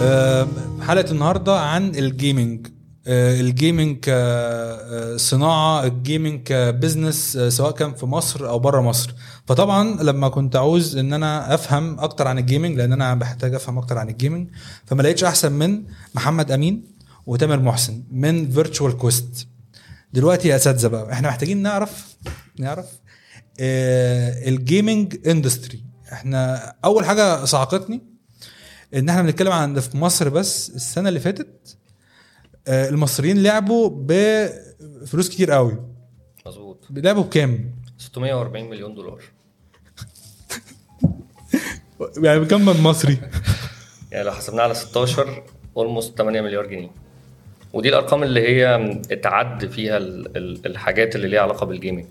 آه، حلقة النهارده عن الجيمنج آه، الجيمنج كصناعه الجيمنج كبزنس آه، سواء كان في مصر أو بره مصر. فطبعا لما كنت عاوز إن أنا أفهم أكتر عن ال gaming لأن أنا بحتاج أفهم أكتر عن ال gaming فما لقيتش أحسن من محمد أمين وتامر محسن من Virtual Quest دلوقتي يا أساتذة بقى إحنا محتاجين نعرف نعرف آه، ال gaming industry إحنا أول حاجة صعقتني إن إحنا بنتكلم عن في مصر بس السنة اللي فاتت آه، المصريين لعبوا بفلوس كتير قوي. مظبوط. لعبوا بكام؟ 640 مليون دولار. يعني بكام من مصري؟ يعني لو حسبناها على 16 اولموست 8 مليار جنيه. ودي الأرقام اللي هي اتعد فيها ال- ال- الحاجات اللي ليها علاقة بالجيمنج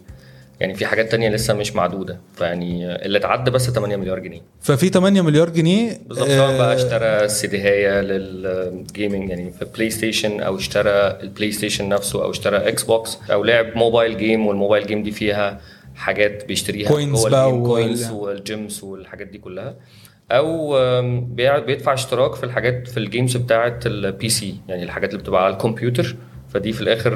يعني في حاجات تانية لسه مش معدودة. فيعني اللي اتعد بس 8 مليار جنيه. ففي 8 مليار جنيه بالظبط سواء بقى آه، اشترى سي هايه لل gaming يعني في PlayStation أو اشترى ال PlayStation نفسه أو اشترى Xbox أو لعب mobile game وال mobile game دي فيها حاجات بيشتريها جوه بقى coins وال gems والحاجات دي كلها. أو بيدفع اشتراك في الحاجات في ال games بتاعه ال PC يعني الحاجات اللي بتبقى على الكمبيوتر. فدي في الآخر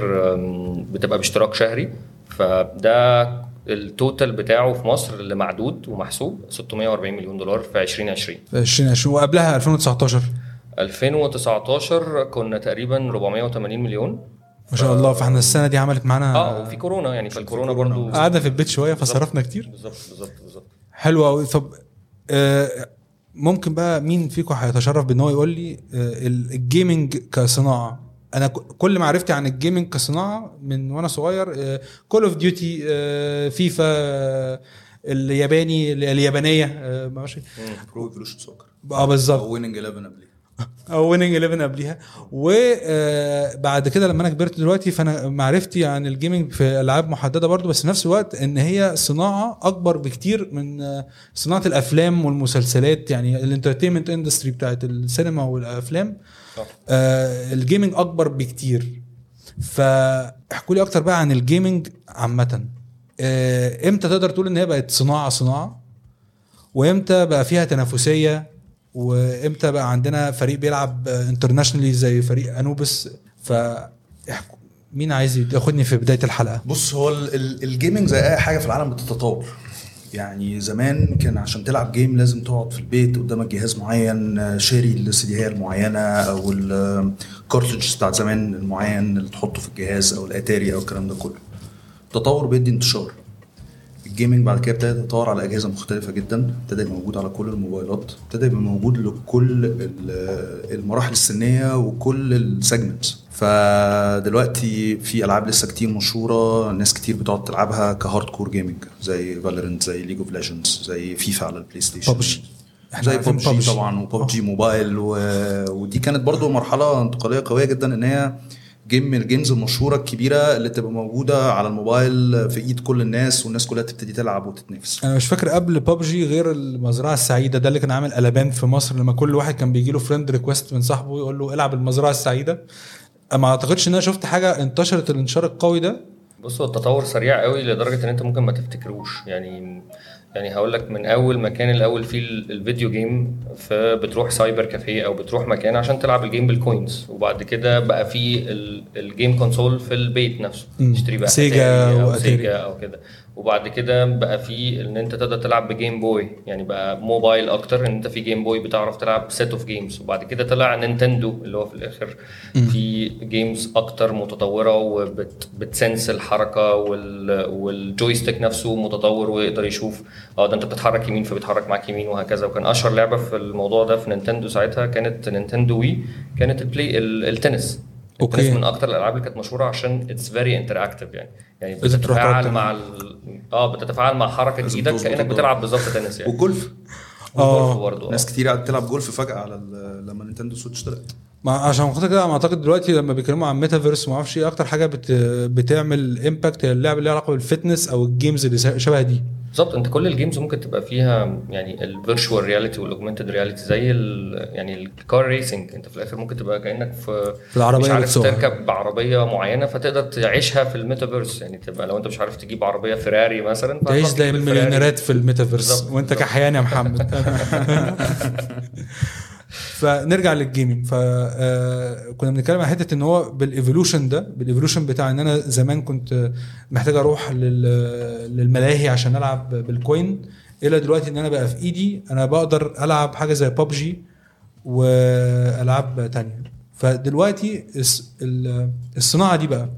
بتبقى باشتراك شهري. فده التوتال بتاعه في مصر اللي معدود ومحسوب 640 مليون دولار في 2020 في 2020 وقبلها 2019 2019 كنا تقريبا 480 مليون. ما شاء الله. فاحنا السنة دي عملت معانا آه وفي كورونا يعني فالكورونا برضو قعدنا في البيت شوية فصرفنا كتير. بالظبط بالظبط بالظبط. حلو قوي طب آه، ممكن بقى مين فيكم هيتشرف بإن هو يقول لي آه، ال- ال gaming كصناعة؟ أنا كل معرفتي عن ال gaming كصناعة من وأنا صغير Call of Duty FIFA الياباني اليابانية ما أعرفش. Pro Evolution Soccer آه بالظبط. Winning 11 قبليه أو Winning 11 قبليها. وبعد كده لما أنا كبرت دلوقتي فأنا معرفتي عن ال gaming في ألعاب محددة برضو بس في نفس الوقت إن هي صناعة أكبر بكتير من آه، صناعة الأفلام والمسلسلات يعني ال entertainment industry بتاعت السينما والأفلام. صح. آه ال gaming أكبر بكتير. فاحكوا لي أكتر بقى عن ال gaming عامة. آه إمتى تقدر تقول إن هي بقت صناعة صناعة؟ وإمتى بقى فيها تنافسية؟ وامتى بقى عندنا فريق بيلعب internationally زي فريق انوبس ف مين عايز ياخدني في بداية الحلقة؟ بص هو ال- ال- ال gaming زي أي حاجة في العالم بتتطور. يعني زمان كان عشان تلعب game لازم تقعد في البيت قدامك جهاز معين شاري السي المعينة أو ال cartridge بتاعت زمان المعين اللي تحطه في الجهاز أو الأتاري أو الكلام ده كله. التطور بيدي انتشار. ال gaming بعد كده ابتدى يتطور على أجهزة مختلفة جدا ابتدى يبقى موجود على كل الموبايلات ابتدى يبقى موجود لكل ال- المراحل السنية وكل ال segments فدلوقتي في ألعاب لسه كتير مشهورة ناس كتير بتقعد تلعبها ك hardcore gaming زي Valorant زي League of Legends زي فيفا على ال PlayStation. إحنا زي ببجي. طبعا وببجي موبايل و... ودي كانت برضو مرحلة انتقالية قوية جدا إن هي game من ال games المشهورة الكبيرة اللي تبقى موجودة على الموبايل في إيد كل الناس والناس كلها تبتدي تلعب وتتنافس. أنا مش فاكر قبل ببجي غير المزرعة السعيدة ده اللي كان عامل قلبان في مصر لما كل واحد كان بيجي له friend request من صاحبه يقول له إلعب المزرعة السعيدة. ما أعتقدش إن أنا شفت حاجة انتشرت الانتشار القوي ده. بص هو التطور سريع قوي لدرجة إن أنت ممكن ما تفتكروش. يعني يعني هقول لك من أول ما كان الأول في ال- ال video game فبتروح cyber cafe أو بتروح مكان عشان تلعب ال game بال coins وبعد كده بقى في ال- ال game console في البيت نفسه. تشتري بقى سيجا أو. سيجا أو كده وبعد كده بقى في إن أنت تقدر تلعب ب Game Boy يعني بقى موبايل أكتر إن أنت في Game Boy بتعرف تلعب set of games وبعد كده طلع Nintendo اللي هو في الآخر في games أكتر متطورة وبت sense الحركة وال وال joystick نفسه متطور ويقدر يشوف. آه ده أنت بتتحرك يمين فبيتحرك معاك يمين وهكذا. وكان أشهر لعبة في الموضوع ده في Nintendo ساعتها كانت Nintendo Wii كانت ال play ال- التنس. التنس من أكتر الألعاب اللي كانت مشهورة عشان it's very interactive يعني يعني بتتفاعل. مع ال... آه بتتفاعل مع حركة إيدك كأنك. بتلعب بالظبط تنس يعني والجولف آه. آه. ناس كتير قاعدة تلعب جولف فجأة على ال- لما Nintendo Switch طلعت ما عشان خاطر كده أنا أعتقد دلوقتي لما بيتكلموا عن ميتافيرس وما أعرفش إيه أكتر حاجة بت بتعمل impact هي اللعبة اللي ليها علاقة بال fitness أو ال games اللي شبه دي بالظبط انت كل ال games ممكن تبقى فيها يعني ال virtual reality وال augmented reality زي ال يعني ال car racing انت في الآخر ممكن تبقى كأنك في في العربية مش عارف. تركب بعربية معينة فتقدر تعيشها في الميتافيرس يعني تبقى لو انت مش عارف تجيب عربية فيراري مثلا تعيش زي. المليونيرات في الميتافيرس وانت. كحيان يا محمد فنرجع لل gaming. فكنا بنتكلم عن حتة إن هو بال evolution ده بال evolution بتاع إن أنا زمان كنت محتاج أروح لل- للملاهي عشان ألعب بال coin إلى دلوقتي إن أنا بقى في إيدي أنا بقدر ألعب حاجة زي ببجي وألعاب تانية. فدلوقتي الصناعة دي بقى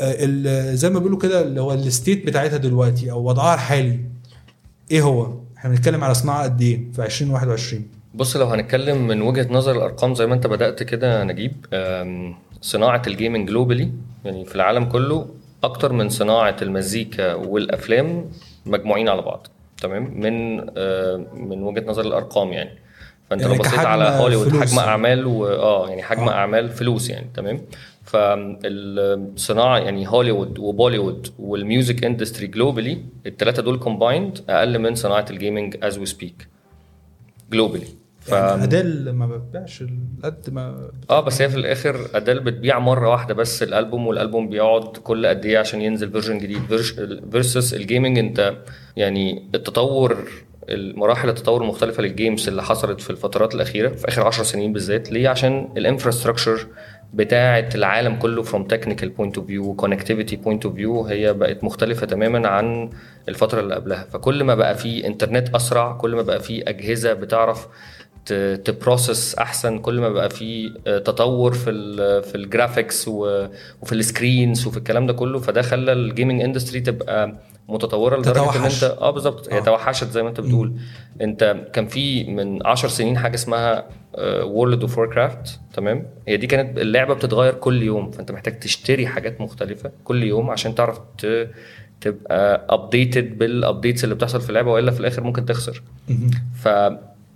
ال- زي ما بيقولوا كده اللي هو ال state بتاعتها دلوقتي أو وضعها الحالي إيه هو؟ إحنا بنتكلم على صناعة قد إيه في 2021 بص لو هنتكلم من وجهة نظر الأرقام زي ما أنت بدأت كده نجيب أم، صناعة ال gaming globally يعني في العالم كله أكتر من صناعة المزيكا والأفلام مجموعين على بعض تمام من آه، من وجهة نظر الأرقام يعني فأنت يعني لو بصيت على هوليوود حجم يعني. أعمال وآه يعني حجم آه. أعمال فلوس يعني تمام فالصناعة يعني هوليوود وبوليوود وال music industry globally الثلاثة دول combined أقل من صناعة ال gaming as we speak globally ف... يعني Adele ما بتبيعش قد ما آه بس هي في الآخر Adele بتبيع مرة واحدة بس الألبوم والألبوم بيقعد كل قد إيه عشان ينزل version جديد. versus ال gaming أنت يعني التطور المراحل التطور المختلفه لل games اللي حصلت في الفترات الأخيرة في آخر 10 سنين بالذات. ليه؟ عشان ال infrastructure بتاعة العالم كله from technical point of view connectivity point of view هي بقت مختلفة تماما عن الفترة اللي قبلها. فكل ما بقى في انترنت أسرع كل ما بقى في أجهزة بتعرف ت process أحسن كل ما بقى في آه، تطور في ال في ال graphics وفي ال screens وفي الكلام ده كله. فده خلى ال gaming industry تبقى متطورة لدرجة إن تتوحش. انت آه بالظبط. هي آه. توحشت زي ما أنت بتقول. أنت كان في من 10 سنين حاجة اسمها World of Warcraft تمام؟ هي دي كانت اللعبة بتتغير كل يوم. فأنت محتاج تشتري حاجات مختلفة كل يوم عشان تعرف ت- تبقى updated بال updates اللي بتحصل في اللعبة وإلا في الآخر ممكن تخسر.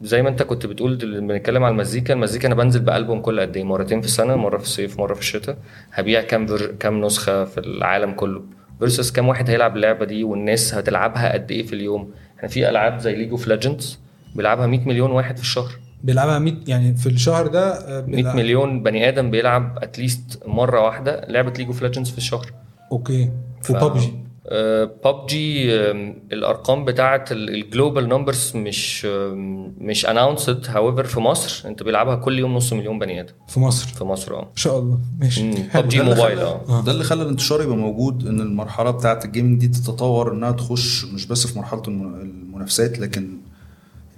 فزي ما انت كنت بتقول بنتكلم على المزيكا المزيكا أنا بنزل بألبوم كل قد إيه؟ مرتين في السنة مرة في الصيف مرة في الشتاء. هبيع كام فر... كام نسخة في العالم كله. versus كام واحد هيلعب اللعبة دي والناس هتلعبها قد إيه في اليوم. إحنا في ألعاب زي League of Legends بيلعبها 100 مليون واحد في الشهر. بيلعبها 100 يعني في الشهر ده آه، 100 بيلعب- مليون بني آدم بيلعب at least مرة واحدة لعبة League of Legends في الشهر. okay. ف- و PUBG PUBG الأرقام بتاعه ال global numbers مش مش announced however في مصر انت بيلعبها كل يوم نص مليون بني آدم. في مصر؟ في مصر آه. إن شاء الله. ماشي. ببجي ده اللي موبايل خلى- آه. ده اللي خلى الانتشار يبقى موجود إن المرحلة بتاعه ال gaming دي تتطور إنها تخش مش بس في مرحلة الم- المنافسات لكن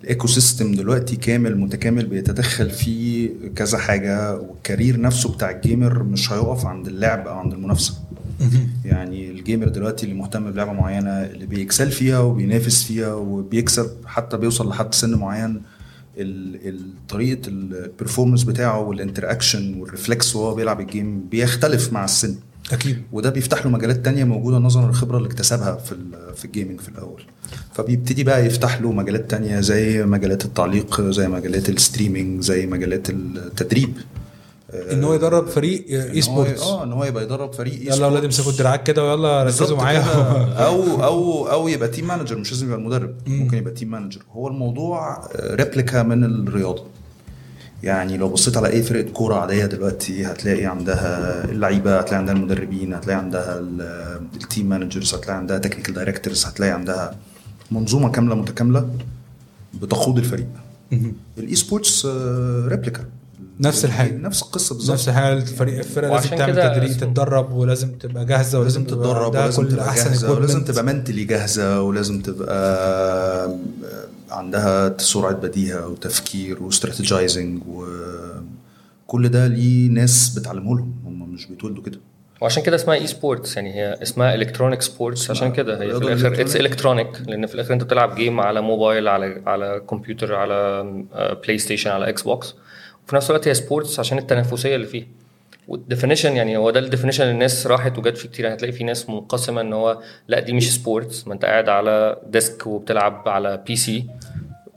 ال ecosystem دلوقتي كامل متكامل بيتدخل فيه كذا حاجة. وال career نفسه بتاع ال gamer مش هيقف عند اللعب أو عند المنافسة. يعني ال gamer دلوقتي اللي مهتم بلعبة معينة اللي بي excel فيها وبينافس فيها وبيكسب حتى بيوصل لحد سن معين طريقة ال performance بتاعه وال interaction وال reflex وهو بيلعب ال game بيختلف مع السن. أكيد. وده بيفتح له مجالات تانية موجودة نظرا للخبرة اللي اكتسبها في في ال gaming في الأول. فبيبتدي بقى يفتح له مجالات تانية زي مجالات التعليق زي مجالات ال streaming زي مجالات التدريب. إن هو يدرب فريق esports آه إن هو يبقى يدرب فريق اي يلا يا أولاد امسكوا الدراعات كده ويلا ركزوا معايا. أو أو أو يبقى team manager مش لازم يبقى المدرب ممكن يبقى team manager هو الموضوع replica من الرياضة. يعني لو بصيت على أي فرقة كورة عادية دلوقتي هتلاقي عندها اللعيبة هتلاقي عندها المدربين هتلاقي عندها ال- ال team managers هتلاقي عندها technical directors هتلاقي عندها منظومة كاملة متكاملة بتقود الفريق. ال esports replica نفس الحاجة. نفس القصة بالظبط. نفس الحاجة. الفريق الفرقة لازم تعمل تدريب تتدرب ولازم تبقى جاهزة ولازم تتدرب ولازم تبقى أحسن جاهزة ولازم. تبقى mentally جاهزة ولازم تبقى عندها سرعة بديهة وتفكير و strategizing وكل ده ليه ناس بتعلمه لهم. هم مش بيتولدوا كده. وعشان كده اسمها esports يعني هي اسمها electronic sports عشان كده هي في الآخر it's. electronic لأن في الآخر أنت بتلعب game على موبايل على على كمبيوتر على PlayStation على Xbox وفي نفس الوقت هي sports عشان التنافسية اللي فيه وال definition يعني هو ده ال definition اللي الناس راحت وجت فيه كتير. هتلاقي في ناس منقسمة إن هو لأ دي مش sports ما أنت قاعد على desk وبتلعب على PC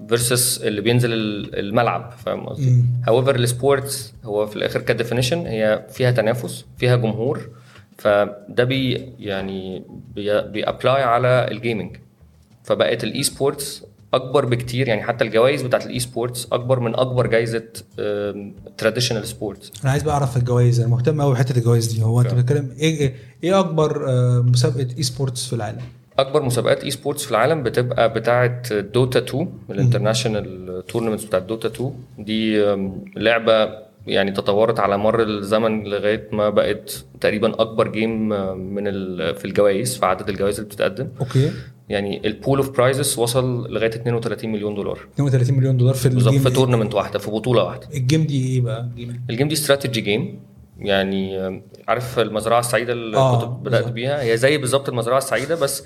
versus اللي بينزل ال- الملعب. فاهم قصدي؟ however ال sports هو في الآخر ك definition هي فيها تنافس فيها جمهور. فده بي يعني بي بي apply على ال gaming فبقت ال esports أكبر بكتير يعني حتى الجوائز بتاعت ال esports أكبر من أكبر جائزه traditional sports أنا عايز بقى أعرف الجوائز أنا مهتم قوي بحتة الجوائز دي. هو أنت. بتتكلم إيه إيه إيه أكبر مسابقة esports في العالم؟ أكبر مسابقات esports في العالم بتبقى بتاعه Dota 2 ال international tournaments بتاعت Dota 2 دي لعبة يعني تطورت على مر الزمن لغاية ما بقت تقريبا أكبر game من في الجوائز في عدد الجوائز اللي بتتقدم. okay. يعني ال pool of prizes وصل لغاية 32 مليون دولار 32 مليون دولار في بالظبط ال game في tournament واحدة في بطولة واحدة ال game دي إيه بقى؟ جيم الجيم دي استراتيجي جيم يعني عارف المزرعة السعيدة اللي آه، كنت بدأت بالظبط. بيها هي زي بالظبط المزرعة السعيدة بس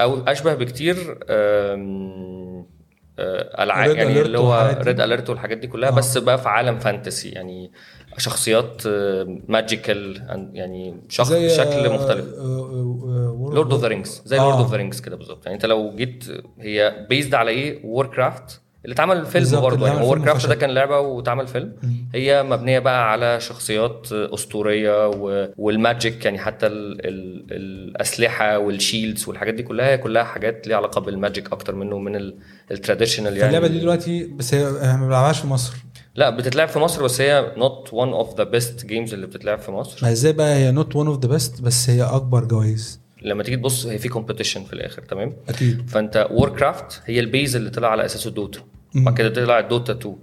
أو أشبه بكتير آه، العاب يعني اللي هو. Red Alert والحاجات دي كلها آه. بس بقى في عالم fantasy يعني شخصيات magical يعني شخص زي شكل مختلف. Lord of the Rings زي لورد آه. اوف ذا رينجز كده بالظبط. يعني انت لو جيت هي based على إيه؟ Warcraft اللي اتعمل فيلم بالظبط، برضه يعني. War فيلم craft ده. كان لعبة واتعمل فيلم. هي مبنية بقى على شخصيات أسطورية و... وال magic يعني حتى ال... ال... الأسلحة وال shields والحاجات دي كلها هي كلها حاجات ليها علاقة بال magic أكتر منه من ال... ال traditional يعني اللعبه دي دلوقتي بس هي ما بنلعبهاش في مصر. لا بتتلعب في مصر بس هي not one of the best games اللي بتتلعب في مصر. ما إزاي بقى هي not one of the best بس هي أكبر جوائز؟ لما تيجي تبص هي في competition في الآخر تمام؟ أكيد. فأنت Warcraft هي ال base اللي طلع على أساسه Dota بعد كده طلع Dota 2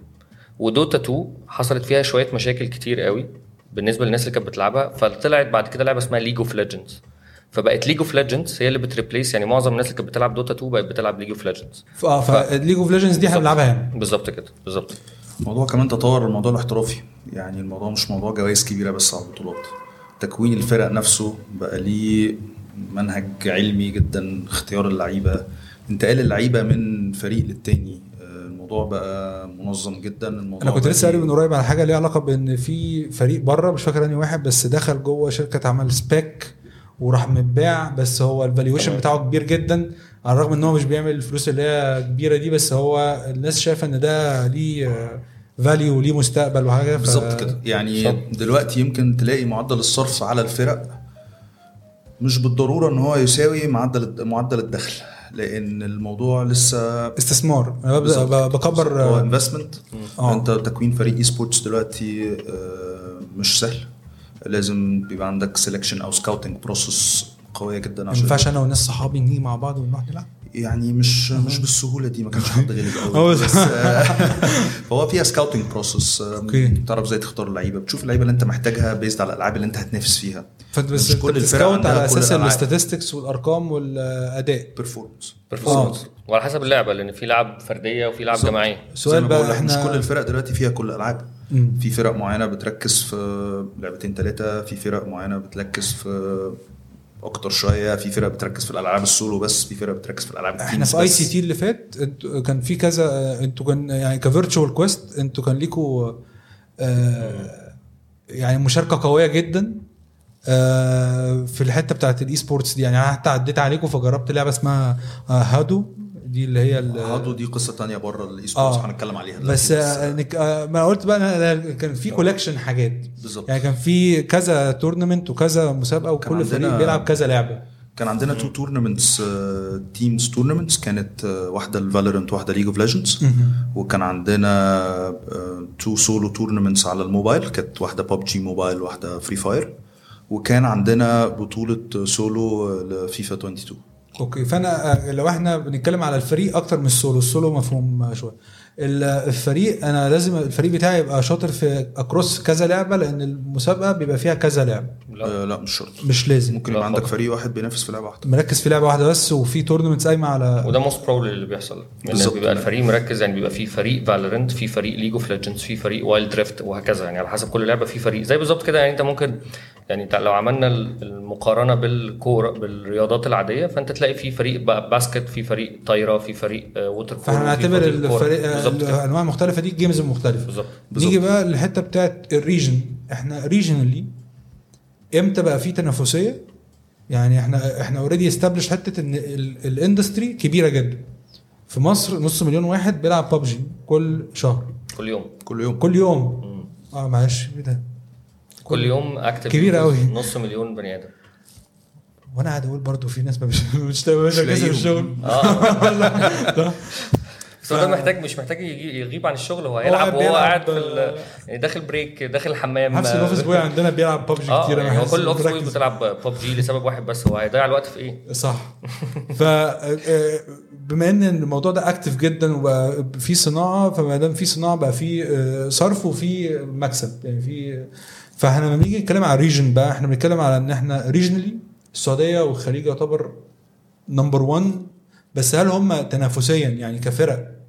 و Dota 2 حصلت فيها شوية مشاكل كتير قوي بالنسبة للناس اللي كانت بتلعبها. فطلعت بعد كده لعبة اسمها League of Legends فبقت League of Legends هي اللي بت replace يعني معظم الناس اللي كانت بتلعب Dota 2 بقت بتلعب League of Legends آه ف League of Legends دي. بنلعبها هنا بالظبط كده بالظبط. الموضوع كمان تطور الموضوع الاحترافي. يعني الموضوع مش موضوع جوائز كبيرة بس على البطولات. تكوين الفرق نفسه بقى ليه منهج علمي جدا اختيار اللعيبة. انتقال اللعيبة من فريق للتاني آه، الموضوع بقى منظم جدا الموضوع أنا كنت لسه قاري من قريب على حاجة ليها علاقة بإن في فريق بره مش فاكر أنهي واحد بس دخل جوه شركة عمل سباك وراح متباع بس هو ال valuation بتاعه كبير جدا. على الرغم إن هو مش بيعمل الفلوس اللي هي كبيرة دي بس هو الناس شايفة إن ده ليه value وليه مستقبل وحاجة ف- بالظبط كده. يعني صح. دلوقتي يمكن تلاقي معدل الصرف على الفرق مش بالضرورة إن هو يساوي معدل معدل الدخل لأن الموضوع لسه استثمار. أنا ببدأ بكبر هو investment آه. أنت تكوين فريق esports دلوقتي آه، مش سهل. لازم بيبقى عندك selection أو scouting process قوية جدا ما ينفعش أنا والناس صحابي نيجي مع بعض ونروح نلعب يعني مش مش بالسهولة دي ما كانش حد هو قوي. بس آه، فهو فيها scouting process. تعرف إزاي تختار اللعيبة بتشوف اللعيبة اللي أنت محتاجها based على الألعاب اللي أنت هتنافس فيها فانت بس مش كل الفرق على أساس. ال statistics والأرقام والأداء performance performance وعلى حسب اللعبة لأن في لعب فردية وفي لعب بالظبط. جماعية سؤال بقى مش إحنا كل الفرق دلوقتي فيها كل الألعاب. في فرق معينة بتركز في لعبتين ثلاثة في فرق معينة بتركز في أكتر شوية. في فرق بتركز في الألعاب السولو بس في فرق بتركز في الألعاب إحنا في اي. سي تي اللي فات كان في كذا أنتوا كان يعني ك Virtual Quest أنتوا كان ليكوا آه يعني مشاركة قوية جدا آه في الحتة بتاعت ال eSports دي. يعني أنا حتى عديت عليكم فجربت لعبة اسمها آه HADO. دي اللي هي HADO دي قصة تانية بره ال eSports آه. هنتكلم عليها بس دلوقتي. آه آه، ما قلت بقى أنا كان في collection حاجات. بالظبط. يعني كان في كذا tournament وكذا مسابقة وكل فريق بيلعب كذا لعبة. كان عندنا two tournaments teams tournaments كانت آه، واحدة ال Valorant واحدة League of Legends وكان عندنا two solo tournaments على الموبايل. كانت واحدة PUBG Mobile واحدة Free Fire وكان عندنا بطولة solo ل FIFA 22 okay. فأنا آه، لو إحنا بنتكلم على الفريق أكتر من ال solo ال solo مفهوم شوية. ال- الفريق أنا لازم الفريق بتاعي يبقى شاطر في across كذا لعبة لأن المسابقة بيبقى فيها كذا لعبة. لا. آه لا مش شرط. مش لازم. ممكن يبقى عندك. فريق واحد بينافس في لعبة واحدة. مركز في لعبة واحدة بس وفي tournaments قايمة على وده most probably اللي بيحصل. بالظبط. بيبقى الفريق مركز يعني بيبقى في فريق Valorant في فريق League of Legends في فريق Wild Rift وهكذا. يعني على حسب كل لعبة في فريق. زي بالظبط كده يعني انت ممكن يعني لو عملنا ال- المقارنة بالكورة بالرياضات العادية فانت تلاقي في فريق بقى basket في فريق طايرة في فريق آه، water polo، فاحنا في نعتبر فريق كورة. الفريق آه، الأنواع المختلفه دي ال games المختلفه بالظبط. نيجي بقى للحتة بتاعت ال region إحنا regionally إمتى بقى في تنافسية؟ يعني إحنا إحنا already establish حتة ان ال- ال industry كبيرة جدا. في مصر نص مليون واحد بيلعب ببجي كل شهر. كل يوم. كل يوم. كل يوم. آه معلش إيه ده؟ كل يوم active كبيرة أوي. نص مليون بني آدم. وأنا قاعد أقول برضو في ناس ما مش مش. الشغل آه. بس هو ده محتاج مش محتاج يجي- يغيب عن الشغل هو هيلعب وهو قاعد في آه، داخل break داخل الحمام نفس ال office boy عندنا بيلعب ببجي آه كتير يعني هو حاسس كل ال office boy. بتلعب ببجي لسبب واحد بس هو هيضيع الوقت في إيه؟ صح. ف آه، بما إن الموضوع ده active جدا وبقى في صناعة فما دام في صناعة بقى في آه، صرف وفي مكسب. يعني في فإحنا لما بنيجي نتكلم على ال region بقى إحنا بنتكلم على إن إحنا regionally السعودية والخليج يعتبر number 1 بس هل هم تنافسيا يعني كفرق؟ آه،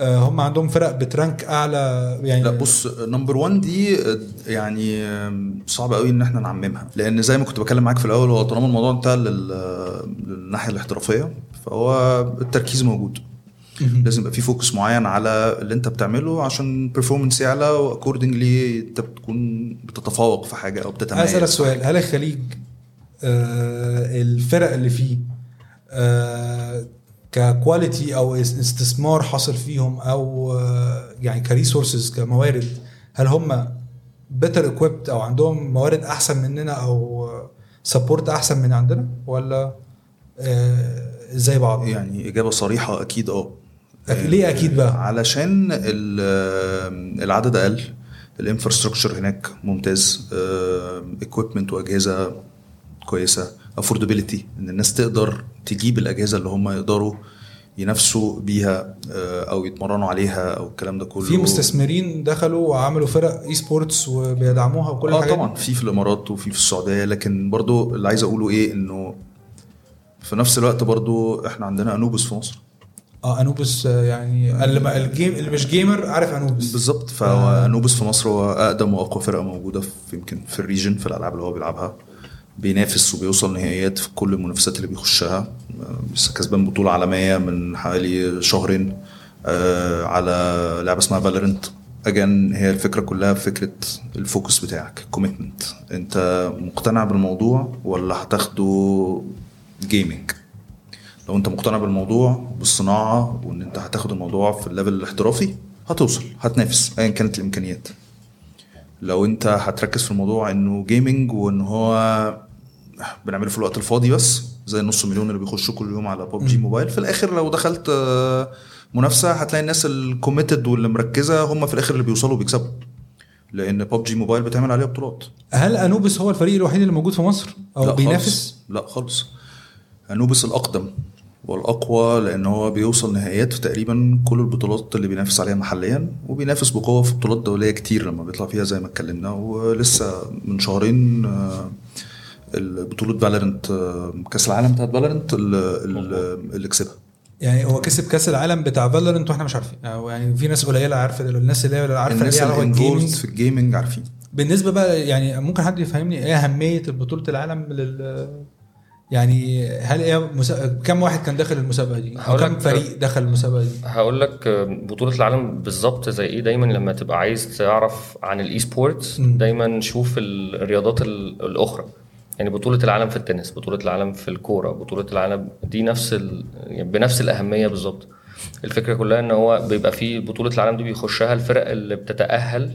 هم عندهم فرق بت rank أعلى يعني لا بص number 1 دي آه، يعني صعب قوي إن إحنا نعممها. لأن زي ما كنت بكلم معاك في الأول هو طالما الموضوع انتهى لل- للناحية الاحترافية فهو التركيز موجود. لازم يبقى في focus معين على اللي انت بتعمله عشان ال performance يعلى و accordingly انت بتكون بتتفوق في حاجة أو بتتميز. اسالك سؤال. هل الخليج آه الفرق اللي فيه آه ك quality أو اس- استثمار حاصل فيهم أو آه يعني ك resources كموارد هل هم better equipped أو عندهم موارد أحسن مننا أو support أحسن من عندنا؟ ولا آه زي بعض؟ يعني إجابة صريحة أكيد آه. ليه أكيد بقى؟ علشان ال- العدد أقل ال infrastructure هناك ممتاز equipment وأجهزة كويسة. affordability إن الناس تقدر تجيب الأجهزة اللي هم يقدروا ينافسوا بيها آه، أو يتمرنوا عليها أو الكلام ده كله. في مستثمرين دخلوا وعملوا فرق eSports وبيدعموها وكل آه الحاجات طبعا. في في الإمارات وفي في السعودية. لكن برضو اللي عايز أقوله إيه إنه في نفس الوقت برضو إحنا عندنا Anubis في مصر. آه Anubis آه، يعني اللي ال gam اللي مش gamer عارف Anubis بالظبط. فهو Anubis في مصر هو أقدم وأقوى فرقة موجودة في يمكن في ال region في الألعاب اللي هو بيلعبها. بينافس وبيوصل نهائيات في كل المنافسات اللي بيخشها. آه، لسه كسبان بطولة عالمية من حوالي شهرين آه، على لعبة اسمها Valorant again هي الفكرة كلها فكرة ال focus بتاعك commitment انت مقتنع بالموضوع ولا هتاخده gaming لو انت مقتنع بالموضوع بالصناعة وان انت هتاخد الموضوع في ال level الاحترافي هتوصل هتنافس ايا كانت الإمكانيات. لو انت هتركز في الموضوع انه gaming وان هو بنعمله في الوقت الفاضي بس زي النص مليون اللي بيخشوا كل يوم على PUBG Mobile في الآخر لو دخلت آه، منافسة هتلاقي الناس ال committed واللي مركزة هم في الآخر اللي بيوصلوا وبيكسبوا. لأن PUBG Mobile بتعمل عليها بطولات. هل Anubis هو الفريق الوحيد اللي موجود في مصر؟ أو لا بينافس؟ خالص. لا خالص. Anubis الأقدم. والأقوى لأن هو بيوصل نهائيات في تقريبا كل البطولات اللي بينافس عليها محليا وبينافس بقوة في بطولات دوليه كتير لما بيطلع فيها زي ما اتكلمنا. ولسه من شهرين آه، بطولة Valorant كأس العالم بتاعت Valorant اللي كسبها. يعني هو كسب كأس العالم بتاع Valorant وإحنا مش عارفين. أو يعني في ناس قليله عارفة الناس اللي هي عارفة الناس اللي بال gaming في ال gaming عارفين. بالنسبة بقى يعني ممكن حد يفهمني إيه أهمية بطولة العالم لل يعني هل إيه مسا... كم واحد كان داخل المسابقة دي؟ أو كم فريق دخل المسابقة دي؟ هقول لك بطولة العالم بالظبط زي إيه دايما لما تبقى عايز تعرف عن ال eSports. دايما شوف الرياضات ال- الأخرى يعني بطولة العالم في التنس بطولة العالم في الكورة بطولة العالم دي نفس ال... يعني بنفس الأهمية بالظبط الفكرة كلها إن هو بيبقى في بطولة العالم دي بيخشها الفرق اللي بتتأهل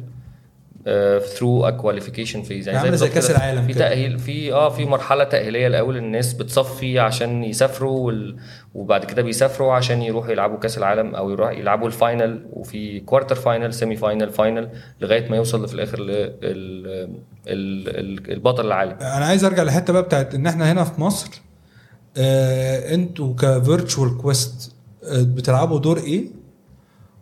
through a qualification phase عاملة زي كده العالم في كده. تأهيل في آه في مرحلة تأهيلية الأول الناس بتصفي عشان يسافروا وال... وبعد كده بيسافروا عشان يروحوا يلعبوا كأس العالم أو يروح يلعبوا ال final وفي quarter final semi final final لغاية ما يوصل في الآخر لل ال... ال... البطل العالم أنا عايز أرجع للحته بقى بتاعت إن إحنا هنا في مصر آه إنتوا ك Virtual Quest آه بتلعبوا دور إيه؟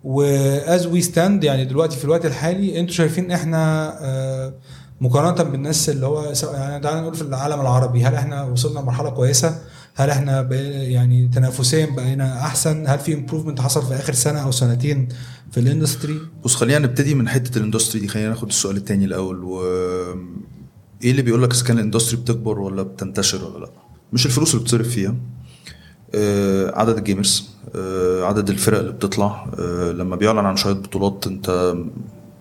where we stand يعني دلوقتي في الوقت الحالي أنتوا شايفين إحنا آه مقارنة بالناس اللي هو يعني تعالى نقول في العالم العربي هل إحنا وصلنا لمرحلة كويسة؟ هل إحنا يعني تنافسيا بقينا أحسن؟ هل في improvement حصل في آخر سنة أو سنتين في ال industry؟ بص خلينا نبتدي من حتة ال industry دي خلينا ناخد السؤال التاني الأول و إيه اللي بيقول لك إذا كان ال industry بتكبر ولا بتنتشر ولا لأ مش الفلوس اللي بتصرف فيها عدد ال gamers آه، عدد الفرق اللي بتطلع. آه، لما بيعلن عن شوية بطولات انت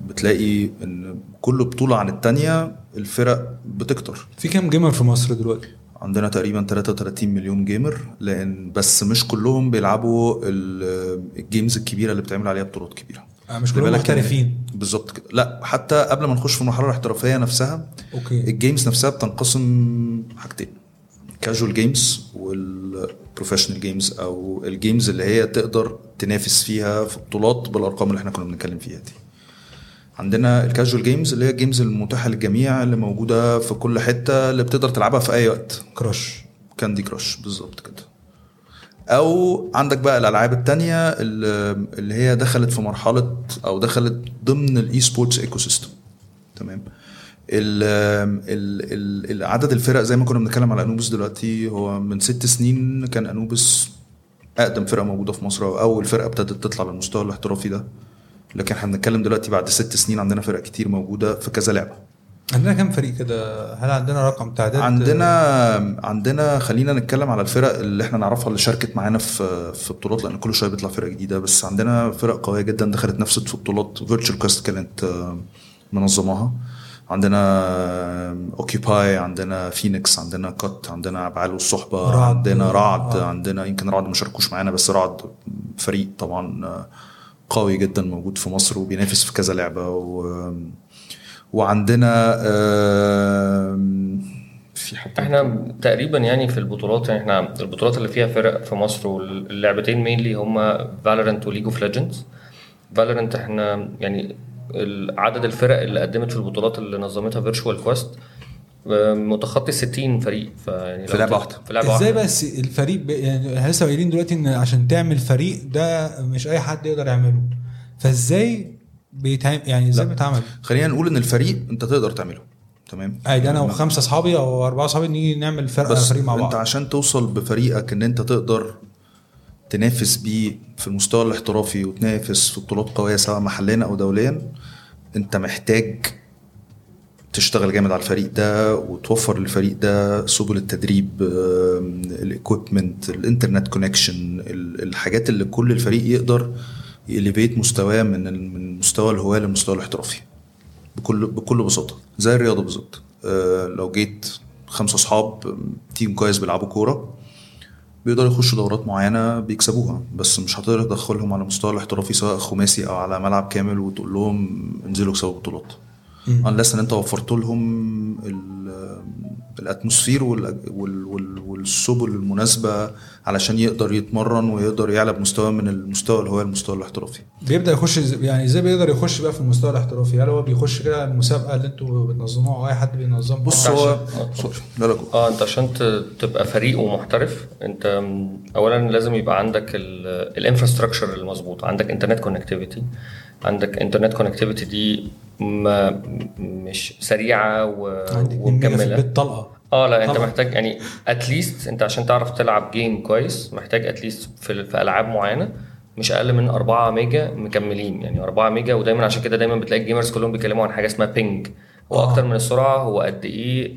بتلاقي إن كل بطولة عن التانية الفرق بتكتر. في كام gamer في مصر دلوقتي؟ عندنا تقريبا 33 مليون gamer لأن بس مش كلهم بيلعبوا ال- ال games الكبيرة اللي بتعمل عليها بطولات كبيرة. آه، مش كلهم محترفين. بالظبط كده. لا حتى قبل ما نخش في المرحلة الاحترافية نفسها أوكي. ال games نفسها بتنقسم حاجتين. casual games وال professional games أو ال games اللي هي تقدر تنافس فيها في بطولات بالأرقام اللي إحنا كنا بنتكلم فيها دي. عندنا ال casual games اللي هي ال games المتاحة للجميع اللي موجودة في كل حتة اللي بتقدر تلعبها في أي وقت. Crash Candy Crush بالظبط كده. أو عندك بقى الألعاب التانية اللي هي دخلت في مرحلة أو دخلت ضمن ال esports ecosystem تمام؟ ال عدد الفرق زي ما كنا بنتكلم على Anubis دلوقتي هو من ست سنين كان Anubis أقدم فرقة موجودة في مصر أو أول فرقة ابتدت تطلع للمستوى الاحترافي ده. لكن إحنا بنتكلم دلوقتي بعد ست سنين عندنا فرق كتير موجودة في كذا لعبة. عندنا كام فريق كده؟ هل عندنا رقم تعداد؟ عندنا عندنا خلينا نتكلم على الفرق اللي إحنا نعرفها اللي شاركت معانا في في بطولات لأن كل شوية بيطلع فرق جديدة. بس عندنا فرق قوية جدا دخلت نافست في بطولات Virtual Quest كانت آه، منظماها. عندنا اوكيباي عندنا فينيكس عندنا كات عندنا عبعال والصحبه رعد. عندنا رعد آه. عندنا يمكن رعد ما شاركوش معانا بس رعد فريق طبعا آه، قوي جدا موجود في مصر وبينافس في كذا لعبة و وعندنا في حد إحنا تقريبا يعني في البطولات يعني إحنا البطولات اللي فيها فرق في مصر واللعبتين مينلي هما فالورنت وليج اوف ليجندز Valorant إحنا يعني عدد الفرق اللي قدمت في البطولات اللي نظمتها Virtual Quest متخطي 60 فريق. فيعني في ت- واحدة. في لعبة إزاي واحدة بس الفريق ب... يعني إحنا لسه قايلين دلوقتي إن عشان تعمل فريق ده مش أي حد يقدر يعمله. فإزاي بيتعمل يعني إزاي بيتعمل؟ خلينا نقول إن الفريق أنت تقدر تعمله. تمام؟ عادي أنا وخمسة أصحابي أو أربعة أصحابي نيجي نعمل فرقه بس فريق مع أنت بعض عشان توصل بفريقك إن أنت تقدر تنافس بيه في المستوى الاحترافي وتنافس في بطولات قوية سواء محليا أو دوليا أنت محتاج تشتغل جامد على الفريق ده وتوفر للفريق ده سبل التدريب ال equipment ال internet connection الحاجات اللي كل الفريق يقدر ي elevate مستواه من من مستوى الهواه للمستوى الاحترافي. بكل بكل بساطة. زي الرياضة بالظبط. آه، لو جيت خمسة أصحاب team كويس بيلعبوا كورة. بيقدروا يخشوا دورات معينة بيكسبوها بس مش هتقدر تدخلهم على المستوى الاحترافي سواء خماسي أو على ملعب كامل وتقول لهم انزلوا اكسبوا بطولات. unless إن انت وفرت لهم ال- ال atmosphere وال- وال- وال- والسبل المناسبة علشان يقدر يتمرن ويقدر يعلى بمستوى من المستوى اللي هو المستوى الاحترافي. بيبدأ يخش يعني إزاي بيقدر يخش بقى في المستوى الاحترافي؟ هل هو بيخش كده المسابقة اللي أنتوا بتنظموها أو أي حد بينظمها؟ بص هو آه. لا لا. آه أنت عشان تبقى فريق ومحترف أنت اولا لازم يبقى عندك ال infrastructure المظبوط عندك internet connectivity عندك internet connectivity دي ما مش سريعة و- عندي 2 ميجا في ومكملة. البيت طلقة. آه لا أنت طبعا. محتاج يعني at least أنت عشان تعرف تلعب game كويس محتاج at least في, في ألعاب معينة مش أقل من 4 ميجا مكملين. يعني 4 ميجا ودايما عشان كده دايما بتلاقي ال gamers كلهم بيتكلموا عن حاجة اسمها ping هو آه. أكتر من السرعة هو قد إيه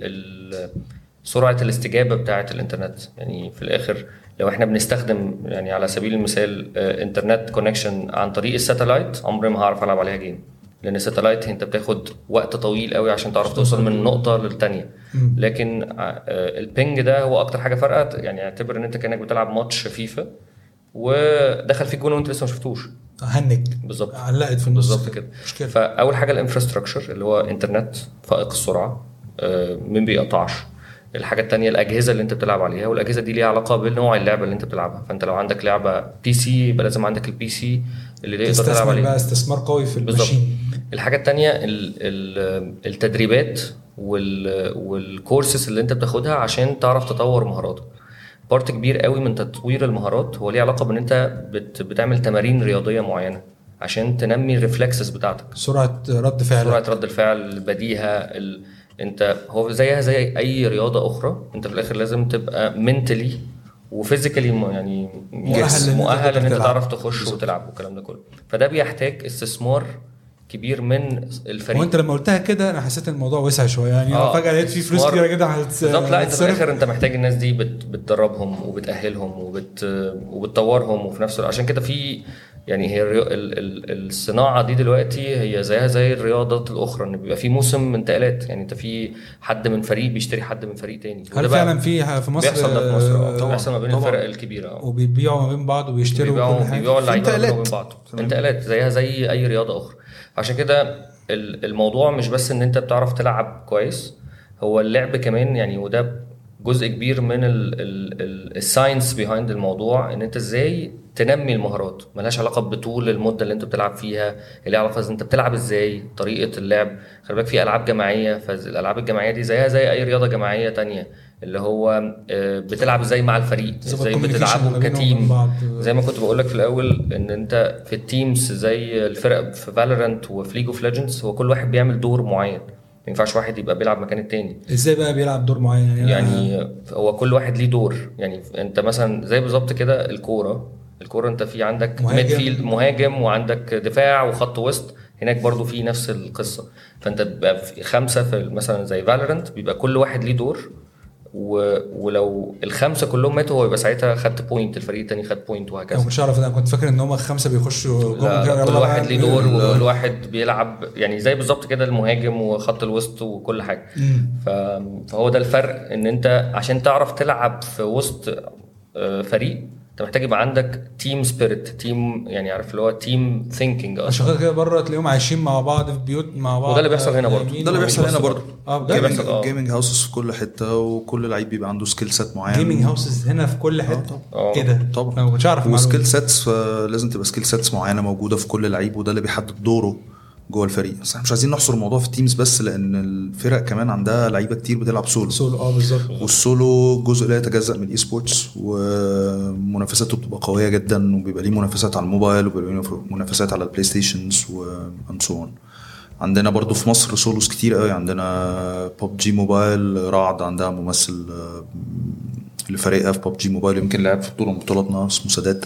سرعة الاستجابة بتاعة الإنترنت. يعني في الآخر لو إحنا بنستخدم يعني على سبيل المثال آه، internet connection عن طريق ال satellite عمري ما هعرف ألعب عليها game لأن ال satellite أنت بتاخد وقت طويل قوي عشان تعرف توصل من نقطة للتانية. لكن آه، ال ping ده هو أكتر حاجة فرقت. يعني اعتبر إن أنت كأنك بتلعب ماتش فيفا ودخل فيك جون وأنت لسه ما شفتوش. hang. بالظبط. علقت في النص. بالظبط كده. مشكلة. فأول حاجة ال infrastructure اللي هو انترنت فائق السرعة آه، ما بيقطعش. الحاجة التانية الأجهزة اللي أنت بتلعب عليها والأجهزة دي ليها علاقة بنوع اللعبة اللي أنت بلعبها فأنت لو عندك لعبة PC يبقى لازم عندك ال PC اللي تقدر تلعب عليه بقى استثمار قوي في ال machine. الحاجة التانية ال- ال- التدريبات وال والكورسز اللي انت بتاخدها عشان تعرف تطور مهاراتك part كبير قوي من تطوير المهارات هو ليه علاقة بان انت بت بتعمل تمارين رياضية معينة عشان تنمي ال reflexes بتاعتك. سرعة رد فعل سرعة رد الفعل البديهه ال... انت هو زيها زي أي رياضة أخرى انت في الآخر لازم تبقى mentally و physically يعني مؤهل مؤهل إن أنت. تعرف تخش وتلعب والكلام ده كله. فده بيحتاج استثمار كبير من الفريق. وانت لما قلتها كده أنا حسيت إن الموضوع وسع شوية يعني آه، آه فجأة لقيت في فلوس كتيرة جدا هتس- بالظبط لا انت في. الآخر انت محتاج الناس دي بت بتدربهم وبتأهلهم وبت وبتطورهم وفي نفس الوقت. عشان كده في يعني هي الريو... ال... ال... الصناعة دي دلوقتي هي زيها زي الرياضات الأخرى إن بيبقى في موسم انتقالات يعني انت في حد من فريق بيشتري حد من فريق تاني. هل فعلا في في مصر؟ بيحصل ده في مصر آه، آه طبعاً، بيحصل ما بين طبعاً. الفرق الكبيرة. آه. وبيبيعوا ما بين بعض وبيشتروا بيبيعوا كل حاجة. بيبيعوا اللعيبة. ما بين بعض. انتقالات زيها زي أي رياضة أخرى. عشان كده ال- الموضوع مش بس إن أنت بتعرف تلعب كويس هو اللعب كمان يعني وده جزء كبير من ال science behind الموضوع إن أنت إزاي تنمي المهارات. ملهاش علاقة بطول المدة اللي أنت بتلعب فيها ليها علاقة أنت بتلعب إزاي طريقة اللعب. خلي بالك في ألعاب جماعية فالألعاب الجماعية دي زيها زي أي رياضة جماعية تانية. اللي هو آه، بتلعب إزاي مع الفريق إزاي بتلعبوا ك team. زي ما كنت بقول لك في الأول إن أنت في ال teams زي الفرق في Valorant وفي League of Legends هو كل واحد بيعمل دور معين. ما ينفعش واحد يبقى بيلعب مكان التاني. إزاي بقى بيلعب دور معين؟ يعني, يعني هو كل واحد ليه دور. يعني أنت مثلا زي بالظبط كده الكورة. الكورة أنت في عندك مهاجم. midfield مهاجم وعندك دفاع وخط وسط. هناك برضو في نفس القصة. فأنت بيبقى في خمسة في مثلا زي Valorant بيبقى كل واحد ليه دور. و... ولو الخمسة كلهم ماتوا هو يبقى ساعتها خدت point الفريق التاني خد point أنا وهكذا مش عارف أنا كنت فاكر إن هم خمسه بيخشوا لا كل واحد. ليه دور وكل واحد بيلعب يعني زي بالظبط كده المهاجم وخط الوسط وكل حاجة. ف- فهو ده الفرق إن أنت عشان تعرف تلعب في وسط آه، فريق انت محتاج يبقى عندك team spirit team يعني عارف اللي هو team thinking عشان أصلا كده كده بره تلاقيهم عايشين مع بعض في بيوت مع بعض وده اللي بيحصل هنا برضه. نايمين ده اللي بيحصل هنا برضه آه. آه. gaming houses في كل حتة وكل لعيب بيبقى عنده skill set معين gaming houses هنا في كل حتة آه. إيه ده طبعا أنا ما كنتش أعرف و skill. sets لازم تبقى skill sets معينة موجودة في كل لعيب وده اللي بيحدد دوره جوه الفريق. بس إحنا مش عايزين نحصر الموضوع في ال teams بس لأن الفرق كمان عندها لعيبة كتير بتلعب solo solo آه بالظبط. والسولو جزء لا يتجزأ من ال esports ومنافساته بتبقى قوية جدا وبيبقى ليه منافسات على الموبايل وبيبقى ليه منافسات على ال PlayStations and so عندنا برضو في مصر solos كتير قوي. عندنا PUBG Mobile رعد عندها ممثل آه، لفريقها في PUBG Mobile يمكن لعب في بطولة من بطولاتنا اسمه سادات